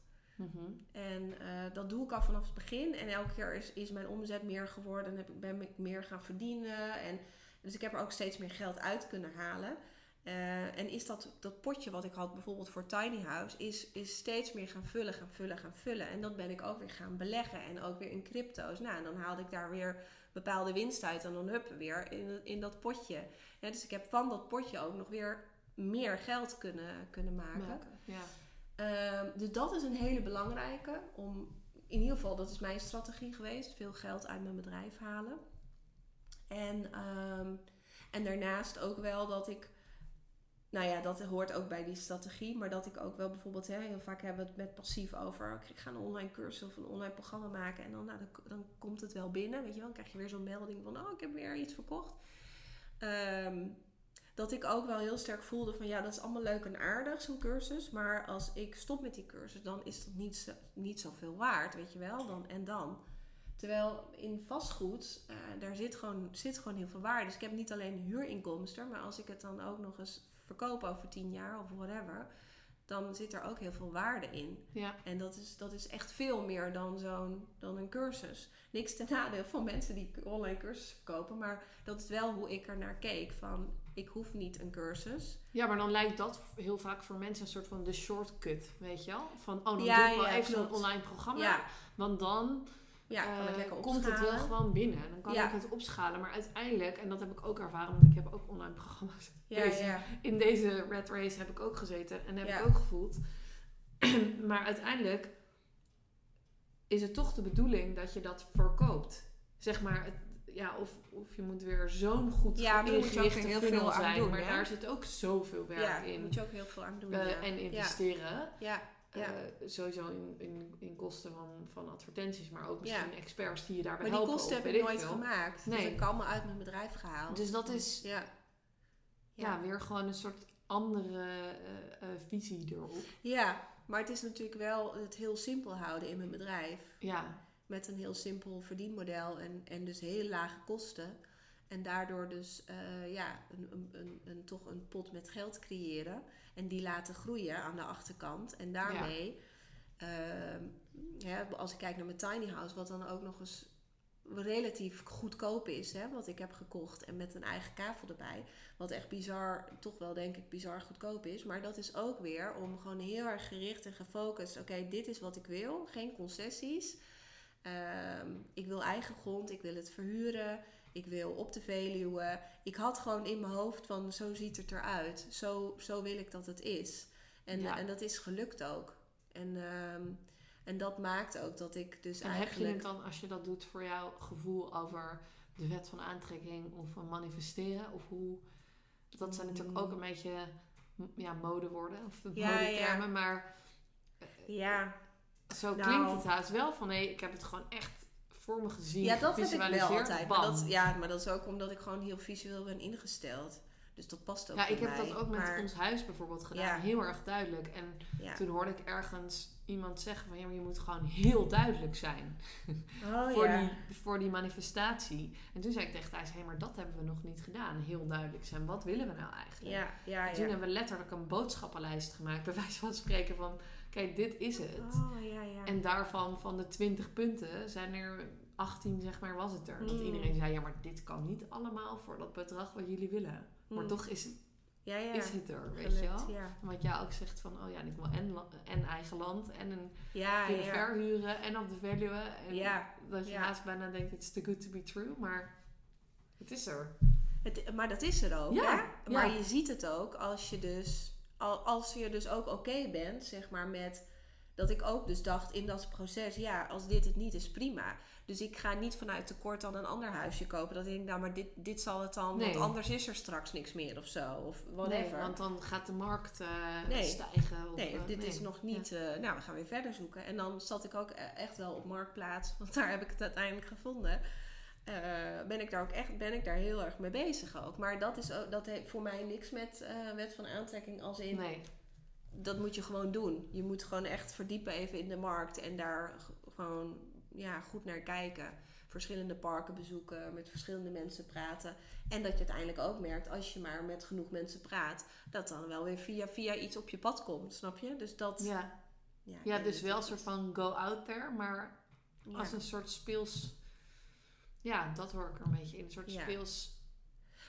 Speaker 2: En eh, dat doe ik al vanaf het begin. En elke keer is, is mijn omzet meer geworden. En heb ik, ben ik meer gaan verdienen. En, dus ik heb er ook steeds meer geld uit kunnen halen. Eh, en is dat, dat potje wat ik had bijvoorbeeld voor Tiny House... Is, is steeds meer gaan vullen, gaan vullen, gaan vullen. En dat ben ik ook weer gaan beleggen. En ook weer in crypto's. Nou, en dan haalde ik daar weer bepaalde winst uit. En dan hup, weer in, in dat potje. Ja, dus ik heb van dat potje ook nog weer meer geld kunnen, kunnen maken.
Speaker 1: Maken. Ja.
Speaker 2: Ehm, dus dat is een hele belangrijke. Om, in ieder geval, dat is mijn strategie geweest. Veel geld uit mijn bedrijf halen. En, ehm, en daarnaast ook wel dat ik... Nou ja, dat hoort ook bij die strategie. Maar dat ik ook wel bijvoorbeeld... Hè, heel vaak hebben we het met passief over... Ik ga een online cursus of een online programma maken. En dan, nou, dan, dan komt het wel binnen. Weet je wel, dan krijg je weer zo'n melding van... Oh, ik heb weer iets verkocht. Ehm, dat ik ook wel heel sterk voelde van ja, dat is allemaal leuk en aardig, zo'n cursus. Maar als ik stop met die cursus, dan is dat niet, zo, niet zoveel waard, weet je wel. Dan, en dan. Terwijl in vastgoed, eh, daar zit gewoon, zit gewoon heel veel waarde. Dus ik heb niet alleen huurinkomsten, maar als ik het dan ook nog eens verkoop over tien jaar of whatever, dan zit er ook heel veel waarde in.
Speaker 1: Ja.
Speaker 2: En dat is, dat is echt veel meer dan, zo'n, dan een cursus. Niks ten nadeel van mensen die online cursussen verkopen. Maar dat is wel hoe ik er naar keek. Van, ik hoef niet een cursus.
Speaker 1: ja, maar dan lijkt dat heel vaak voor mensen een soort van de shortcut, weet je wel? Van, oh, dan
Speaker 2: Ja,
Speaker 1: doe ik wel
Speaker 2: ja,
Speaker 1: even een online programma.
Speaker 2: Ja,
Speaker 1: Want dan
Speaker 2: Ja, kan ik
Speaker 1: eh, komt het wel gewoon binnen. Dan kan ik het opschalen. Maar uiteindelijk, en dat heb ik ook ervaren, want ik heb ook online programma's.
Speaker 2: Ja,
Speaker 1: Deze-
Speaker 2: ja.
Speaker 1: In deze red race heb ik ook gezeten en heb ik ook gevoeld. maar uiteindelijk is het toch de bedoeling dat je dat verkoopt. Zeg maar, het, ja, of, of je moet weer zo'n goed
Speaker 2: Ja,
Speaker 1: ingerichte
Speaker 2: heel veel aan
Speaker 1: zijn.
Speaker 2: doen,
Speaker 1: maar
Speaker 2: hè?
Speaker 1: daar zit ook zoveel werk
Speaker 2: Ja,
Speaker 1: in.
Speaker 2: moet je ook heel veel aan doen.
Speaker 1: eh,
Speaker 2: ja.
Speaker 1: En investeren.
Speaker 2: Ja, ja.
Speaker 1: Eh, sowieso in, in, in kosten van, van advertenties, maar ook misschien
Speaker 2: Ja.
Speaker 1: experts die je daarbij
Speaker 2: maar die
Speaker 1: helpen.
Speaker 2: kosten heb ik nooit
Speaker 1: veel.
Speaker 2: gemaakt. Dat
Speaker 1: Nee.
Speaker 2: heb ik allemaal uit mijn bedrijf gehaald.
Speaker 1: Dus dat is
Speaker 2: Ja.
Speaker 1: ja. weer gewoon een soort andere eh, eh, visie erop.
Speaker 2: Ja, maar het is natuurlijk wel het heel simpel houden in mijn bedrijf.
Speaker 1: Ja,
Speaker 2: Met een heel simpel verdienmodel en, en dus heel lage kosten. En daardoor dus eh, ja, een, een, een, een- toch een pot met geld creëren. En die laten groeien aan de achterkant. En daarmee, ehm, als ik kijk naar mijn tiny house, wat dan ook nog eens relatief goedkoop is, hè, wat ik heb gekocht. En met een eigen kavel erbij. Wat echt bizar, toch wel denk ik bizar goedkoop is. Maar dat is ook weer om gewoon heel erg gericht en gefocust. Oké, dit is wat ik wil. Geen concessies. Ehm, ik wil eigen grond, ik wil het verhuren, ik wil op de Veluwe. Ik had gewoon in mijn hoofd van zo ziet het eruit, zo, zo wil ik dat het is. En,
Speaker 1: Ja.
Speaker 2: en dat is gelukt ook. En, ehm, en dat maakt ook dat ik dus
Speaker 1: en heb je
Speaker 2: eigenlijk...
Speaker 1: het dan, als je dat doet, voor jouw gevoel over de wet van aantrekking of van manifesteren? Of hoe, dat zijn natuurlijk ook een beetje ja, modewoorden of
Speaker 2: Mm. Ja,
Speaker 1: modetermen,
Speaker 2: ja.
Speaker 1: maar
Speaker 2: Ja,
Speaker 1: zo
Speaker 2: Nou.
Speaker 1: klinkt het haast wel van nee, ik heb het gewoon echt voor me gezien,
Speaker 2: ja, dat heb ik wel altijd. Maar dat, ja, maar dat is ook omdat ik gewoon heel visueel ben ingesteld. Dus dat past ook
Speaker 1: Ja, ik heb
Speaker 2: mij.
Speaker 1: dat ook met
Speaker 2: Maar-
Speaker 1: ons huis bijvoorbeeld gedaan.
Speaker 2: Ja.
Speaker 1: Heel erg duidelijk. En
Speaker 2: Ja.
Speaker 1: toen hoorde ik ergens iemand zeggen van ja, maar je moet gewoon heel duidelijk zijn.
Speaker 2: Oh,
Speaker 1: voor,
Speaker 2: ja.
Speaker 1: die, voor die manifestatie. En toen zei ik tegen Thijs, hé, maar dat hebben we nog niet gedaan. Heel duidelijk zijn. Wat willen we nou eigenlijk?
Speaker 2: Ja, ja,
Speaker 1: En toen hebben we letterlijk een boodschappenlijst gemaakt. Bij wijze van spreken van, kijk, dit is het.
Speaker 2: Oh, ja, ja.
Speaker 1: En daarvan, van de 20 punten, zijn er 18, zeg maar, was het er. Dat
Speaker 2: Mm.
Speaker 1: iedereen zei, ja, maar dit kan niet allemaal voor dat bedrag wat jullie willen. Maar
Speaker 2: Mm.
Speaker 1: toch is,
Speaker 2: ja, ja.
Speaker 1: is het er, weet
Speaker 2: Gelukt,
Speaker 1: je wel?
Speaker 2: Ja,
Speaker 1: Wat jij ook zegt van, oh ja, ik wil en, en eigen land en een
Speaker 2: ja, ja.
Speaker 1: verhuren en op de Veluwe. En dat je haast bijna denkt, it's too good to be true. Maar het is er.
Speaker 2: Het, maar dat is er ook,
Speaker 1: Ja,
Speaker 2: hè? Maar je ziet het ook als je dus, als je dus ook oké bent, zeg maar, met dat ik ook dus dacht in dat proces, ja, als dit het niet is, prima. Dus ik ga niet vanuit tekort dan een ander huisje kopen. Dat ik denk, nou, maar dit, dit zal het dan,
Speaker 1: Nee.
Speaker 2: want anders is er straks niks meer of zo. Of whatever.
Speaker 1: Nee, want dan gaat de markt eh,
Speaker 2: Nee.
Speaker 1: stijgen. Of,
Speaker 2: Nee,
Speaker 1: eh,
Speaker 2: dit
Speaker 1: nee.
Speaker 2: is nog niet. eh, nou, we gaan weer verder zoeken. En dan zat ik ook e- echt wel op marktplaats, want daar heb ik het uiteindelijk gevonden. Eh, ben ik daar ook echt ben ik daar heel erg mee bezig ook. Maar dat, is ook, dat heeft voor mij niks met eh, wet van aantrekking als in.
Speaker 1: Nee.
Speaker 2: Dat moet je gewoon doen. Je moet gewoon echt verdiepen even in de markt en daar gewoon ja, goed naar kijken. Verschillende parken bezoeken, met verschillende mensen praten. En dat je uiteindelijk ook merkt, als je maar met genoeg mensen praat, dat dan wel weer via via iets op je pad komt, snap je? Dus dat.
Speaker 1: Ja,
Speaker 2: Ja,
Speaker 1: dus wel een soort van go out there, maar
Speaker 2: Ja.
Speaker 1: als een soort speels... Ja, dat hoor ik er een beetje in. Een soort
Speaker 2: Ja.
Speaker 1: speels...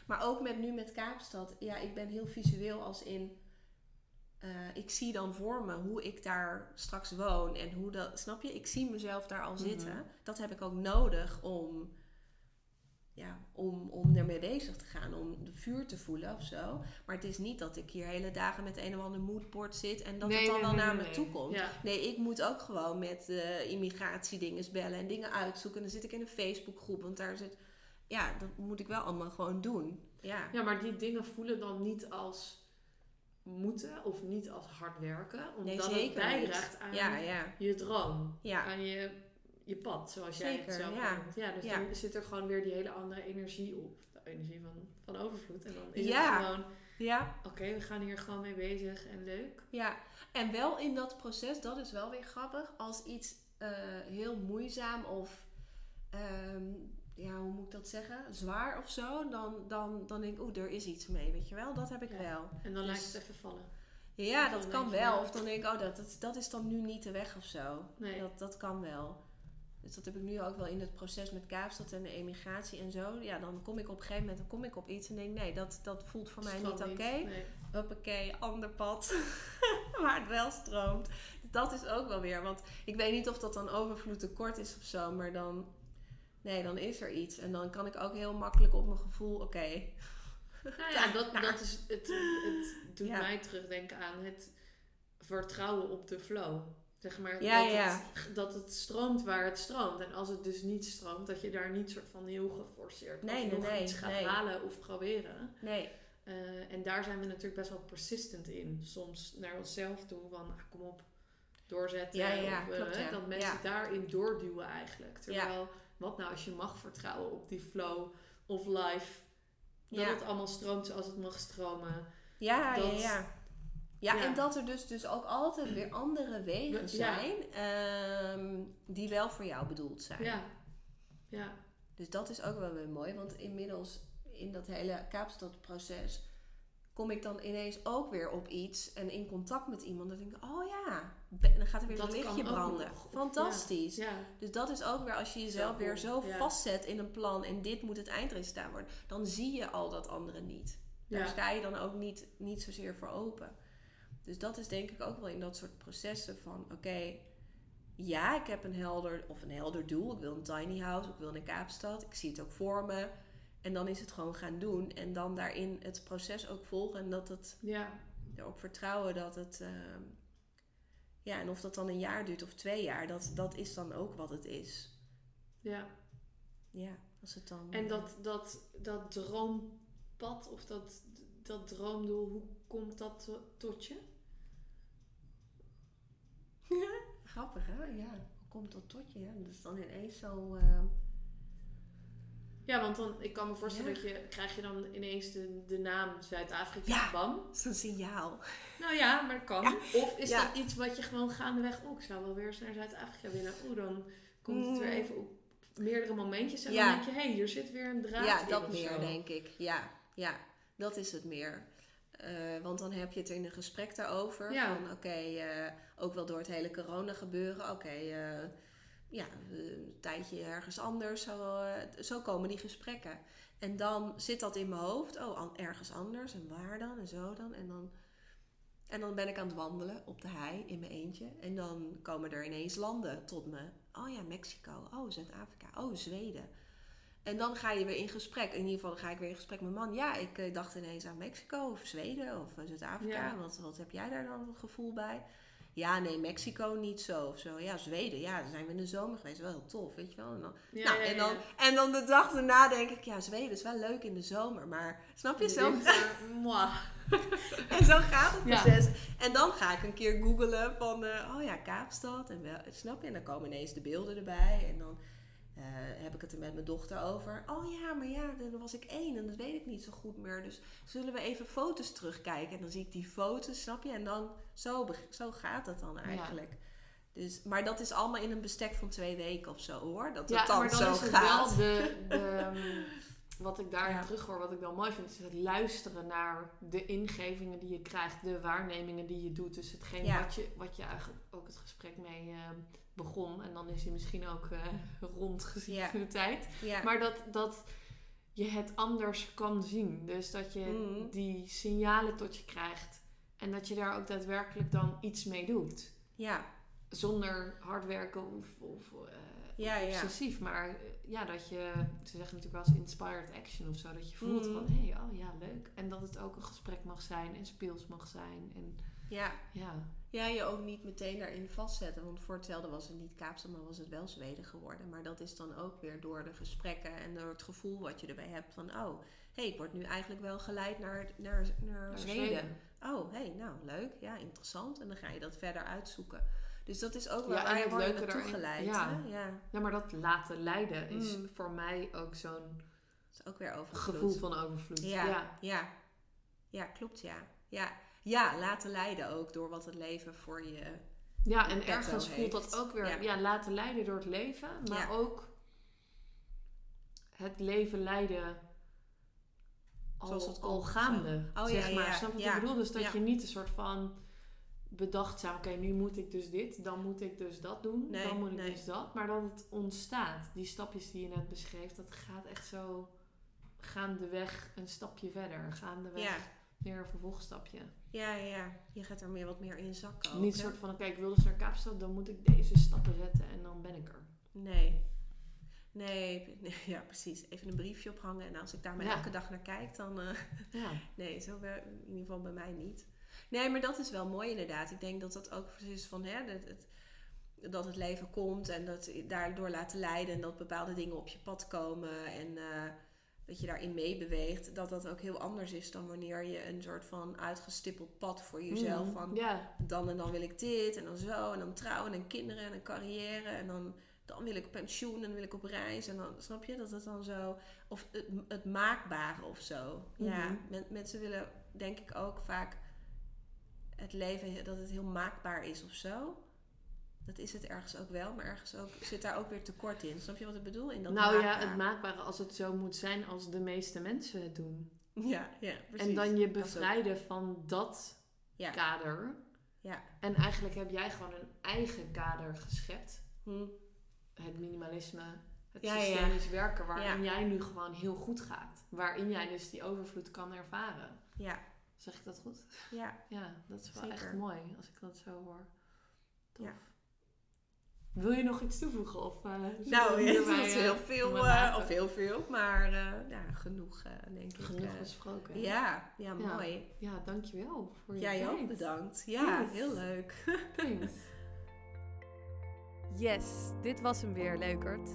Speaker 2: Maar ook met nu met Kaapstad. Ja, ik ben heel visueel als in. eh, ik zie dan voor me hoe ik daar straks woon en hoe dat. Snap je? Ik zie mezelf daar al
Speaker 1: Mhm.
Speaker 2: zitten. Dat heb ik ook nodig om. Ja, om, om ermee bezig te gaan, om de vuur te voelen of zo. Maar het is niet dat ik hier hele dagen met een of ander moodboard zit en dat
Speaker 1: Nee,
Speaker 2: het dan
Speaker 1: nee,
Speaker 2: wel
Speaker 1: nee,
Speaker 2: naar
Speaker 1: nee,
Speaker 2: me toe komt.
Speaker 1: Ja.
Speaker 2: Nee, ik moet ook gewoon met uh, immigratiedinges bellen en dingen uitzoeken. En dan zit ik in een Facebookgroep, want daar zit... Ja, dat moet ik wel allemaal gewoon doen. Ja.
Speaker 1: ja, maar die dingen voelen dan niet als moeten of niet als hard werken. Omdat
Speaker 2: Nee,
Speaker 1: het bijdraagt aan
Speaker 2: Ja, ja.
Speaker 1: je droom.
Speaker 2: Ja.
Speaker 1: Aan je, je pad, zoals jij het zelf
Speaker 2: ja.
Speaker 1: noemt. Ja, dus
Speaker 2: Ja.
Speaker 1: dan zit er gewoon weer die hele andere energie op. De energie van, van overvloed. En dan is
Speaker 2: Ja.
Speaker 1: het gewoon,
Speaker 2: Ja,
Speaker 1: oké, we gaan hier gewoon mee bezig en leuk.
Speaker 2: ja. En wel in dat proces, dat is wel weer grappig, als iets eh, heel moeizaam of, ehm, ja, hoe moet ik dat zeggen, zwaar of zo, dan, dan, dan denk ik, oeh, er is iets mee, weet je wel. Dat heb ik
Speaker 1: Ja.
Speaker 2: wel.
Speaker 1: En dan
Speaker 2: Dus-
Speaker 1: lijkt het even vallen.
Speaker 2: Ja, dat kan wel. Of dan denk ik, oh, dat, dat, dat is dan nu niet de weg of zo.
Speaker 1: Nee.
Speaker 2: Dat, dat kan wel. Dus dat heb ik nu ook wel in het proces met Kaapstad en de emigratie en zo. Ja, dan kom ik op een gegeven moment dan kom ik op iets en denk, nee, dat, dat voelt voor mij niet oké.
Speaker 1: Nee.
Speaker 2: Hoppakee, ander pad. waar het wel stroomt. dat is ook wel weer. Want ik weet niet of dat dan overvloed tekort is of zo. Maar dan... Nee, dan is er iets. En dan kan ik ook heel makkelijk op mijn gevoel... Oké.
Speaker 1: Nou ja, dat, dat is, het, het doet
Speaker 2: Ja.
Speaker 1: mij terugdenken aan het vertrouwen op de flow. Zeg maar,
Speaker 2: Ja,
Speaker 1: dat,
Speaker 2: ja.
Speaker 1: Het, dat het stroomt waar het stroomt. En als het dus niet stroomt, dat je daar niet soort van heel geforceerd
Speaker 2: Nee,
Speaker 1: nog
Speaker 2: nee,
Speaker 1: iets gaat
Speaker 2: nee.
Speaker 1: halen of proberen.
Speaker 2: Nee.
Speaker 1: Eh, en daar zijn we natuurlijk best wel persistent in. Soms naar onszelf toe van, ah, kom op, doorzetten.
Speaker 2: Ja, ja,
Speaker 1: of, eh,
Speaker 2: klopt.
Speaker 1: Dat mensen daarin doorduwen eigenlijk. Terwijl, wat nou als je mag vertrouwen op die flow of life. Dat het allemaal stroomt zoals het mag stromen.
Speaker 2: Ja,
Speaker 1: Dat-
Speaker 2: ja, ja. Ja,
Speaker 1: Ja.
Speaker 2: en dat er dus, dus ook altijd weer andere wegen
Speaker 1: Ja.
Speaker 2: zijn ehm, die wel voor jou bedoeld zijn.
Speaker 1: Ja. Ja.
Speaker 2: Dus dat is ook wel weer mooi, want inmiddels in dat hele Kaapstadproces kom ik dan ineens ook weer op iets en in contact met iemand. Dan denk ik, oh ja, dan gaat er weer
Speaker 1: Dat
Speaker 2: een lichtje branden. Fantastisch.
Speaker 1: Ja.
Speaker 2: Dus dat is ook weer als je jezelf weer zo vastzet in een plan en dit moet het eindresultaat worden, dan zie je al dat andere niet. Daar sta je dan ook niet, niet zozeer voor open. Dus dat is denk ik ook wel in dat soort processen van oké, ja, ik heb een helder of een helder doel. Ik wil een tiny house, ik wil een Kaapstad. Ik zie het ook voor me. En dan is het gewoon gaan doen. En dan daarin het proces ook volgen. En dat het
Speaker 1: Ja.
Speaker 2: erop vertrouwen dat het. ehm, ja, en of dat dan een jaar duurt of twee jaar, dat, dat is dan ook wat het is.
Speaker 1: ja.
Speaker 2: Ja, als het dan.
Speaker 1: En dat, dat, dat droompad of dat, dat droomdoel, hoe komt dat to- tot je?
Speaker 2: Grappig hè? Ja. Hoe komt dat tot je? Ja, dat is dan ineens zo. ehm,
Speaker 1: Ja, want dan, ik kan me voorstellen
Speaker 2: Ja.
Speaker 1: dat je, krijg je dan ineens de, de naam Zuid-Afrika,
Speaker 2: Ja.
Speaker 1: bam.
Speaker 2: dat is een signaal.
Speaker 1: Nou ja, maar dat kan.
Speaker 2: Ja.
Speaker 1: Of is dat iets wat je gewoon gaandeweg, oh ik zou wel weer eens naar Zuid-Afrika willen. Oeh, dan komt het weer
Speaker 2: Mm.
Speaker 1: even op meerdere momentjes en dan denk je, hé, hey, hier zit weer een draad
Speaker 2: Ja, dat meer
Speaker 1: zo.
Speaker 2: denk ik. Ja, ja, dat is het meer. Eh, want dan heb je het in een gesprek daarover. Van oké, eh, ook wel door het hele corona gebeuren. Oké, eh, ja, een tijdje ergens anders. Zo, eh, zo komen die gesprekken. En dan zit dat in mijn hoofd. Oh, ergens anders. En waar dan? En zo dan. En dan, en dan ben ik aan het wandelen op de hei in mijn eentje. En dan komen er ineens landen tot me. Oh ja, Mexico. Oh, Zuid-Afrika. Oh, Zweden. En dan ga je weer in gesprek. In ieder geval ga ik weer in gesprek met mijn man. Ja, ik eh, dacht ineens aan Mexico of Zweden of eh, Zuid-Afrika.
Speaker 1: Ja.
Speaker 2: Wat, wat heb jij daar dan een gevoel bij? Ja, nee, Mexico niet zo of zo. Ja, Zweden. Ja, daar zijn we in de zomer geweest. Wel heel tof, weet je wel. En dan,
Speaker 1: Ja,
Speaker 2: nou,
Speaker 1: ja,
Speaker 2: en, dan, en dan de dag daarna denk ik, ja, Zweden is wel leuk in de zomer. Maar snap je, zo,
Speaker 1: mwah.
Speaker 2: en zo gaat het proces. En dan ga ik een keer googelen van, eh, oh ja, Kaapstad. En wel, snap je? En dan komen ineens de beelden erbij. En dan eh, heb ik het er met mijn dochter over. Oh ja, maar ja, dan was ik één en dat weet ik niet zo goed meer. Dus zullen we even foto's terugkijken? En dan zie ik die foto's, snap je? En dan, zo, zo gaat het dan eigenlijk. Dus, maar dat is allemaal in een bestek van twee weken of zo hoor. Dat het
Speaker 1: Ja,
Speaker 2: dan,
Speaker 1: maar dan
Speaker 2: zo
Speaker 1: is het
Speaker 2: gaat.
Speaker 1: wel de, de, ehm, wat ik daarin
Speaker 2: Ja.
Speaker 1: terughoor, wat ik wel mooi vind, is het luisteren naar de ingevingen die je krijgt, de waarnemingen die je doet. Dus hetgeen
Speaker 2: Ja.
Speaker 1: wat, je, wat je eigenlijk ook het gesprek mee ehm, begon. En dan is hij misschien ook eh, rond gezien
Speaker 2: Ja.
Speaker 1: de tijd. Maar dat, dat je het anders kan zien. Dus dat je
Speaker 2: Mhm.
Speaker 1: die signalen tot je krijgt. En dat je daar ook daadwerkelijk dan iets mee doet.
Speaker 2: ja,
Speaker 1: Zonder hard werken of, of eh,
Speaker 2: ja, ja.
Speaker 1: obsessief. Maar eh, ja, dat je, ze zeggen natuurlijk wel eens inspired action of zo. Dat je voelt
Speaker 2: Mhm.
Speaker 1: van, hé, hey, oh ja, leuk. En dat het ook een gesprek mag zijn en speels mag zijn. En
Speaker 2: ja.
Speaker 1: ja,
Speaker 2: Ja, je ook niet meteen daarin vastzetten. Want voor hetzelfde was het niet Kaapstad, maar was het wel Zweden geworden. Maar dat is dan ook weer door de gesprekken en door het gevoel wat je erbij hebt van... Oh, hé, hey, ik word nu eigenlijk wel geleid naar, naar, naar,
Speaker 1: naar
Speaker 2: Zweden.
Speaker 1: Zweden.
Speaker 2: Oh, hé, hey, nou, leuk. Ja, interessant. En dan ga je dat verder uitzoeken. Dus dat is ook
Speaker 1: Ja,
Speaker 2: waar
Speaker 1: leuke
Speaker 2: naartoe
Speaker 1: daarin-
Speaker 2: geleid.
Speaker 1: ja.
Speaker 2: ja,
Speaker 1: Ja, maar dat laten leiden is
Speaker 2: Mm.
Speaker 1: voor mij ook zo'n
Speaker 2: ook weer
Speaker 1: gevoel van overvloed.
Speaker 2: Ja,
Speaker 1: ja.
Speaker 2: ja. Ja, klopt, ja. Ja, ja laten leiden ook door wat het leven voor je...
Speaker 1: Ja, en ergens voelt dat ook weer
Speaker 2: Ja.
Speaker 1: ja. laten leiden door het leven, maar
Speaker 2: Ja.
Speaker 1: ook het leven leiden al,
Speaker 2: Zoals het
Speaker 1: al gaande.
Speaker 2: Oh,
Speaker 1: zeg
Speaker 2: ja,
Speaker 1: maar.
Speaker 2: ja,
Speaker 1: Snap je wat
Speaker 2: ja.
Speaker 1: ik bedoel? Dus dat
Speaker 2: Ja.
Speaker 1: je niet een soort van bedachtzaam, oké, nu moet ik dus dit, dan moet ik dus dat doen,
Speaker 2: Nee,
Speaker 1: dan moet ik
Speaker 2: nee.
Speaker 1: dus dat. Maar dat het ontstaat. Die stapjes die je net beschreef, dat gaat echt zo gaandeweg een stapje verder. Gaandeweg
Speaker 2: Ja.
Speaker 1: Weer een vervolgstapje.
Speaker 2: Ja, ja. Je gaat er meer wat meer in zakken.
Speaker 1: Niet een soort van, oké, ik wil dus naar Kaapstad, dan moet ik deze stappen zetten en dan ben ik er.
Speaker 2: Nee. Nee, nee, ja precies. Even een briefje ophangen en als ik daar maar
Speaker 1: Ja.
Speaker 2: elke dag naar kijk, dan... eh,
Speaker 1: Ja.
Speaker 2: nee, zo in ieder geval bij mij niet. Nee, maar dat is wel mooi inderdaad. Ik denk dat dat ook precies van... Hè, dat, het, dat het leven komt en dat je daardoor laten leiden... en dat bepaalde dingen op je pad komen en... eh, dat je daarin meebeweegt, dat dat ook heel anders is dan wanneer je een soort van uitgestippeld pad voor jezelf
Speaker 1: Mhm.
Speaker 2: van dan en dan wil ik dit en dan zo en dan trouwen en kinderen en een carrière en dan, dan wil ik pensioen en dan wil ik op reis en dan snap je dat het dan zo of het, het maakbare of zo. Ja,
Speaker 1: Mhm.
Speaker 2: men- mensen willen denk ik ook vaak het leven dat het heel maakbaar is of zo. Dat is het ergens ook wel, maar ergens ook zit daar ook weer tekort in. Snap je wat ik bedoel? In dat
Speaker 1: nou ja, het maakbare als het zo moet zijn als de meeste mensen het doen.
Speaker 2: Ja, ja, precies.
Speaker 1: En dan je bevrijden van dat
Speaker 2: Ja.
Speaker 1: kader.
Speaker 2: Ja.
Speaker 1: En eigenlijk heb jij gewoon een eigen kader geschept.
Speaker 2: Hm.
Speaker 1: Het minimalisme, het
Speaker 2: Ja, ja.
Speaker 1: systemisch werken, waarin jij nu gewoon heel goed gaat. Waarin jij dus die overvloed kan ervaren.
Speaker 2: Ja,
Speaker 1: Zeg ik dat goed?
Speaker 2: ja.
Speaker 1: Ja, dat is wel
Speaker 2: Zeker.
Speaker 1: echt mooi als ik dat zo hoor. Tof.
Speaker 2: Ja.
Speaker 1: Wil je nog iets toevoegen? Of, eh,
Speaker 2: Nou, ja, dat is
Speaker 1: eh,
Speaker 2: heel veel,
Speaker 1: maar
Speaker 2: eh, of heel veel, maar eh, ja, genoeg, eh, denk ik.
Speaker 1: Genoeg
Speaker 2: eh.
Speaker 1: besproken.
Speaker 2: ja, ja,
Speaker 1: Ja.
Speaker 2: mooi.
Speaker 1: Ja, dankjewel voor je
Speaker 2: Jij
Speaker 1: tijd.
Speaker 2: ook bedankt. Ja,
Speaker 1: Yes.
Speaker 2: heel leuk.
Speaker 1: Thanks.
Speaker 3: Yes, dit was hem weer, leukert.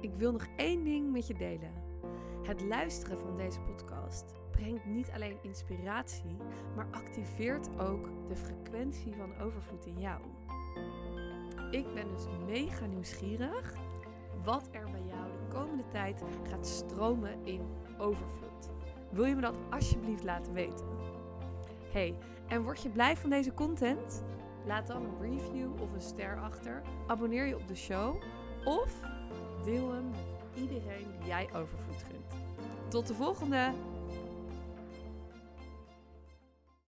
Speaker 3: Ik wil nog één ding met je delen. Het luisteren van deze podcast brengt niet alleen inspiratie, maar activeert ook de frequentie van overvloed in jou. Ik ben dus mega nieuwsgierig wat er bij jou de komende tijd gaat stromen in overvloed. Wil je me dat alsjeblieft laten weten? Hey, en word je blij van deze content? Laat dan een review of een ster achter. Abonneer je op de show. Of deel hem met iedereen die jij overvloed gunt. Tot de volgende!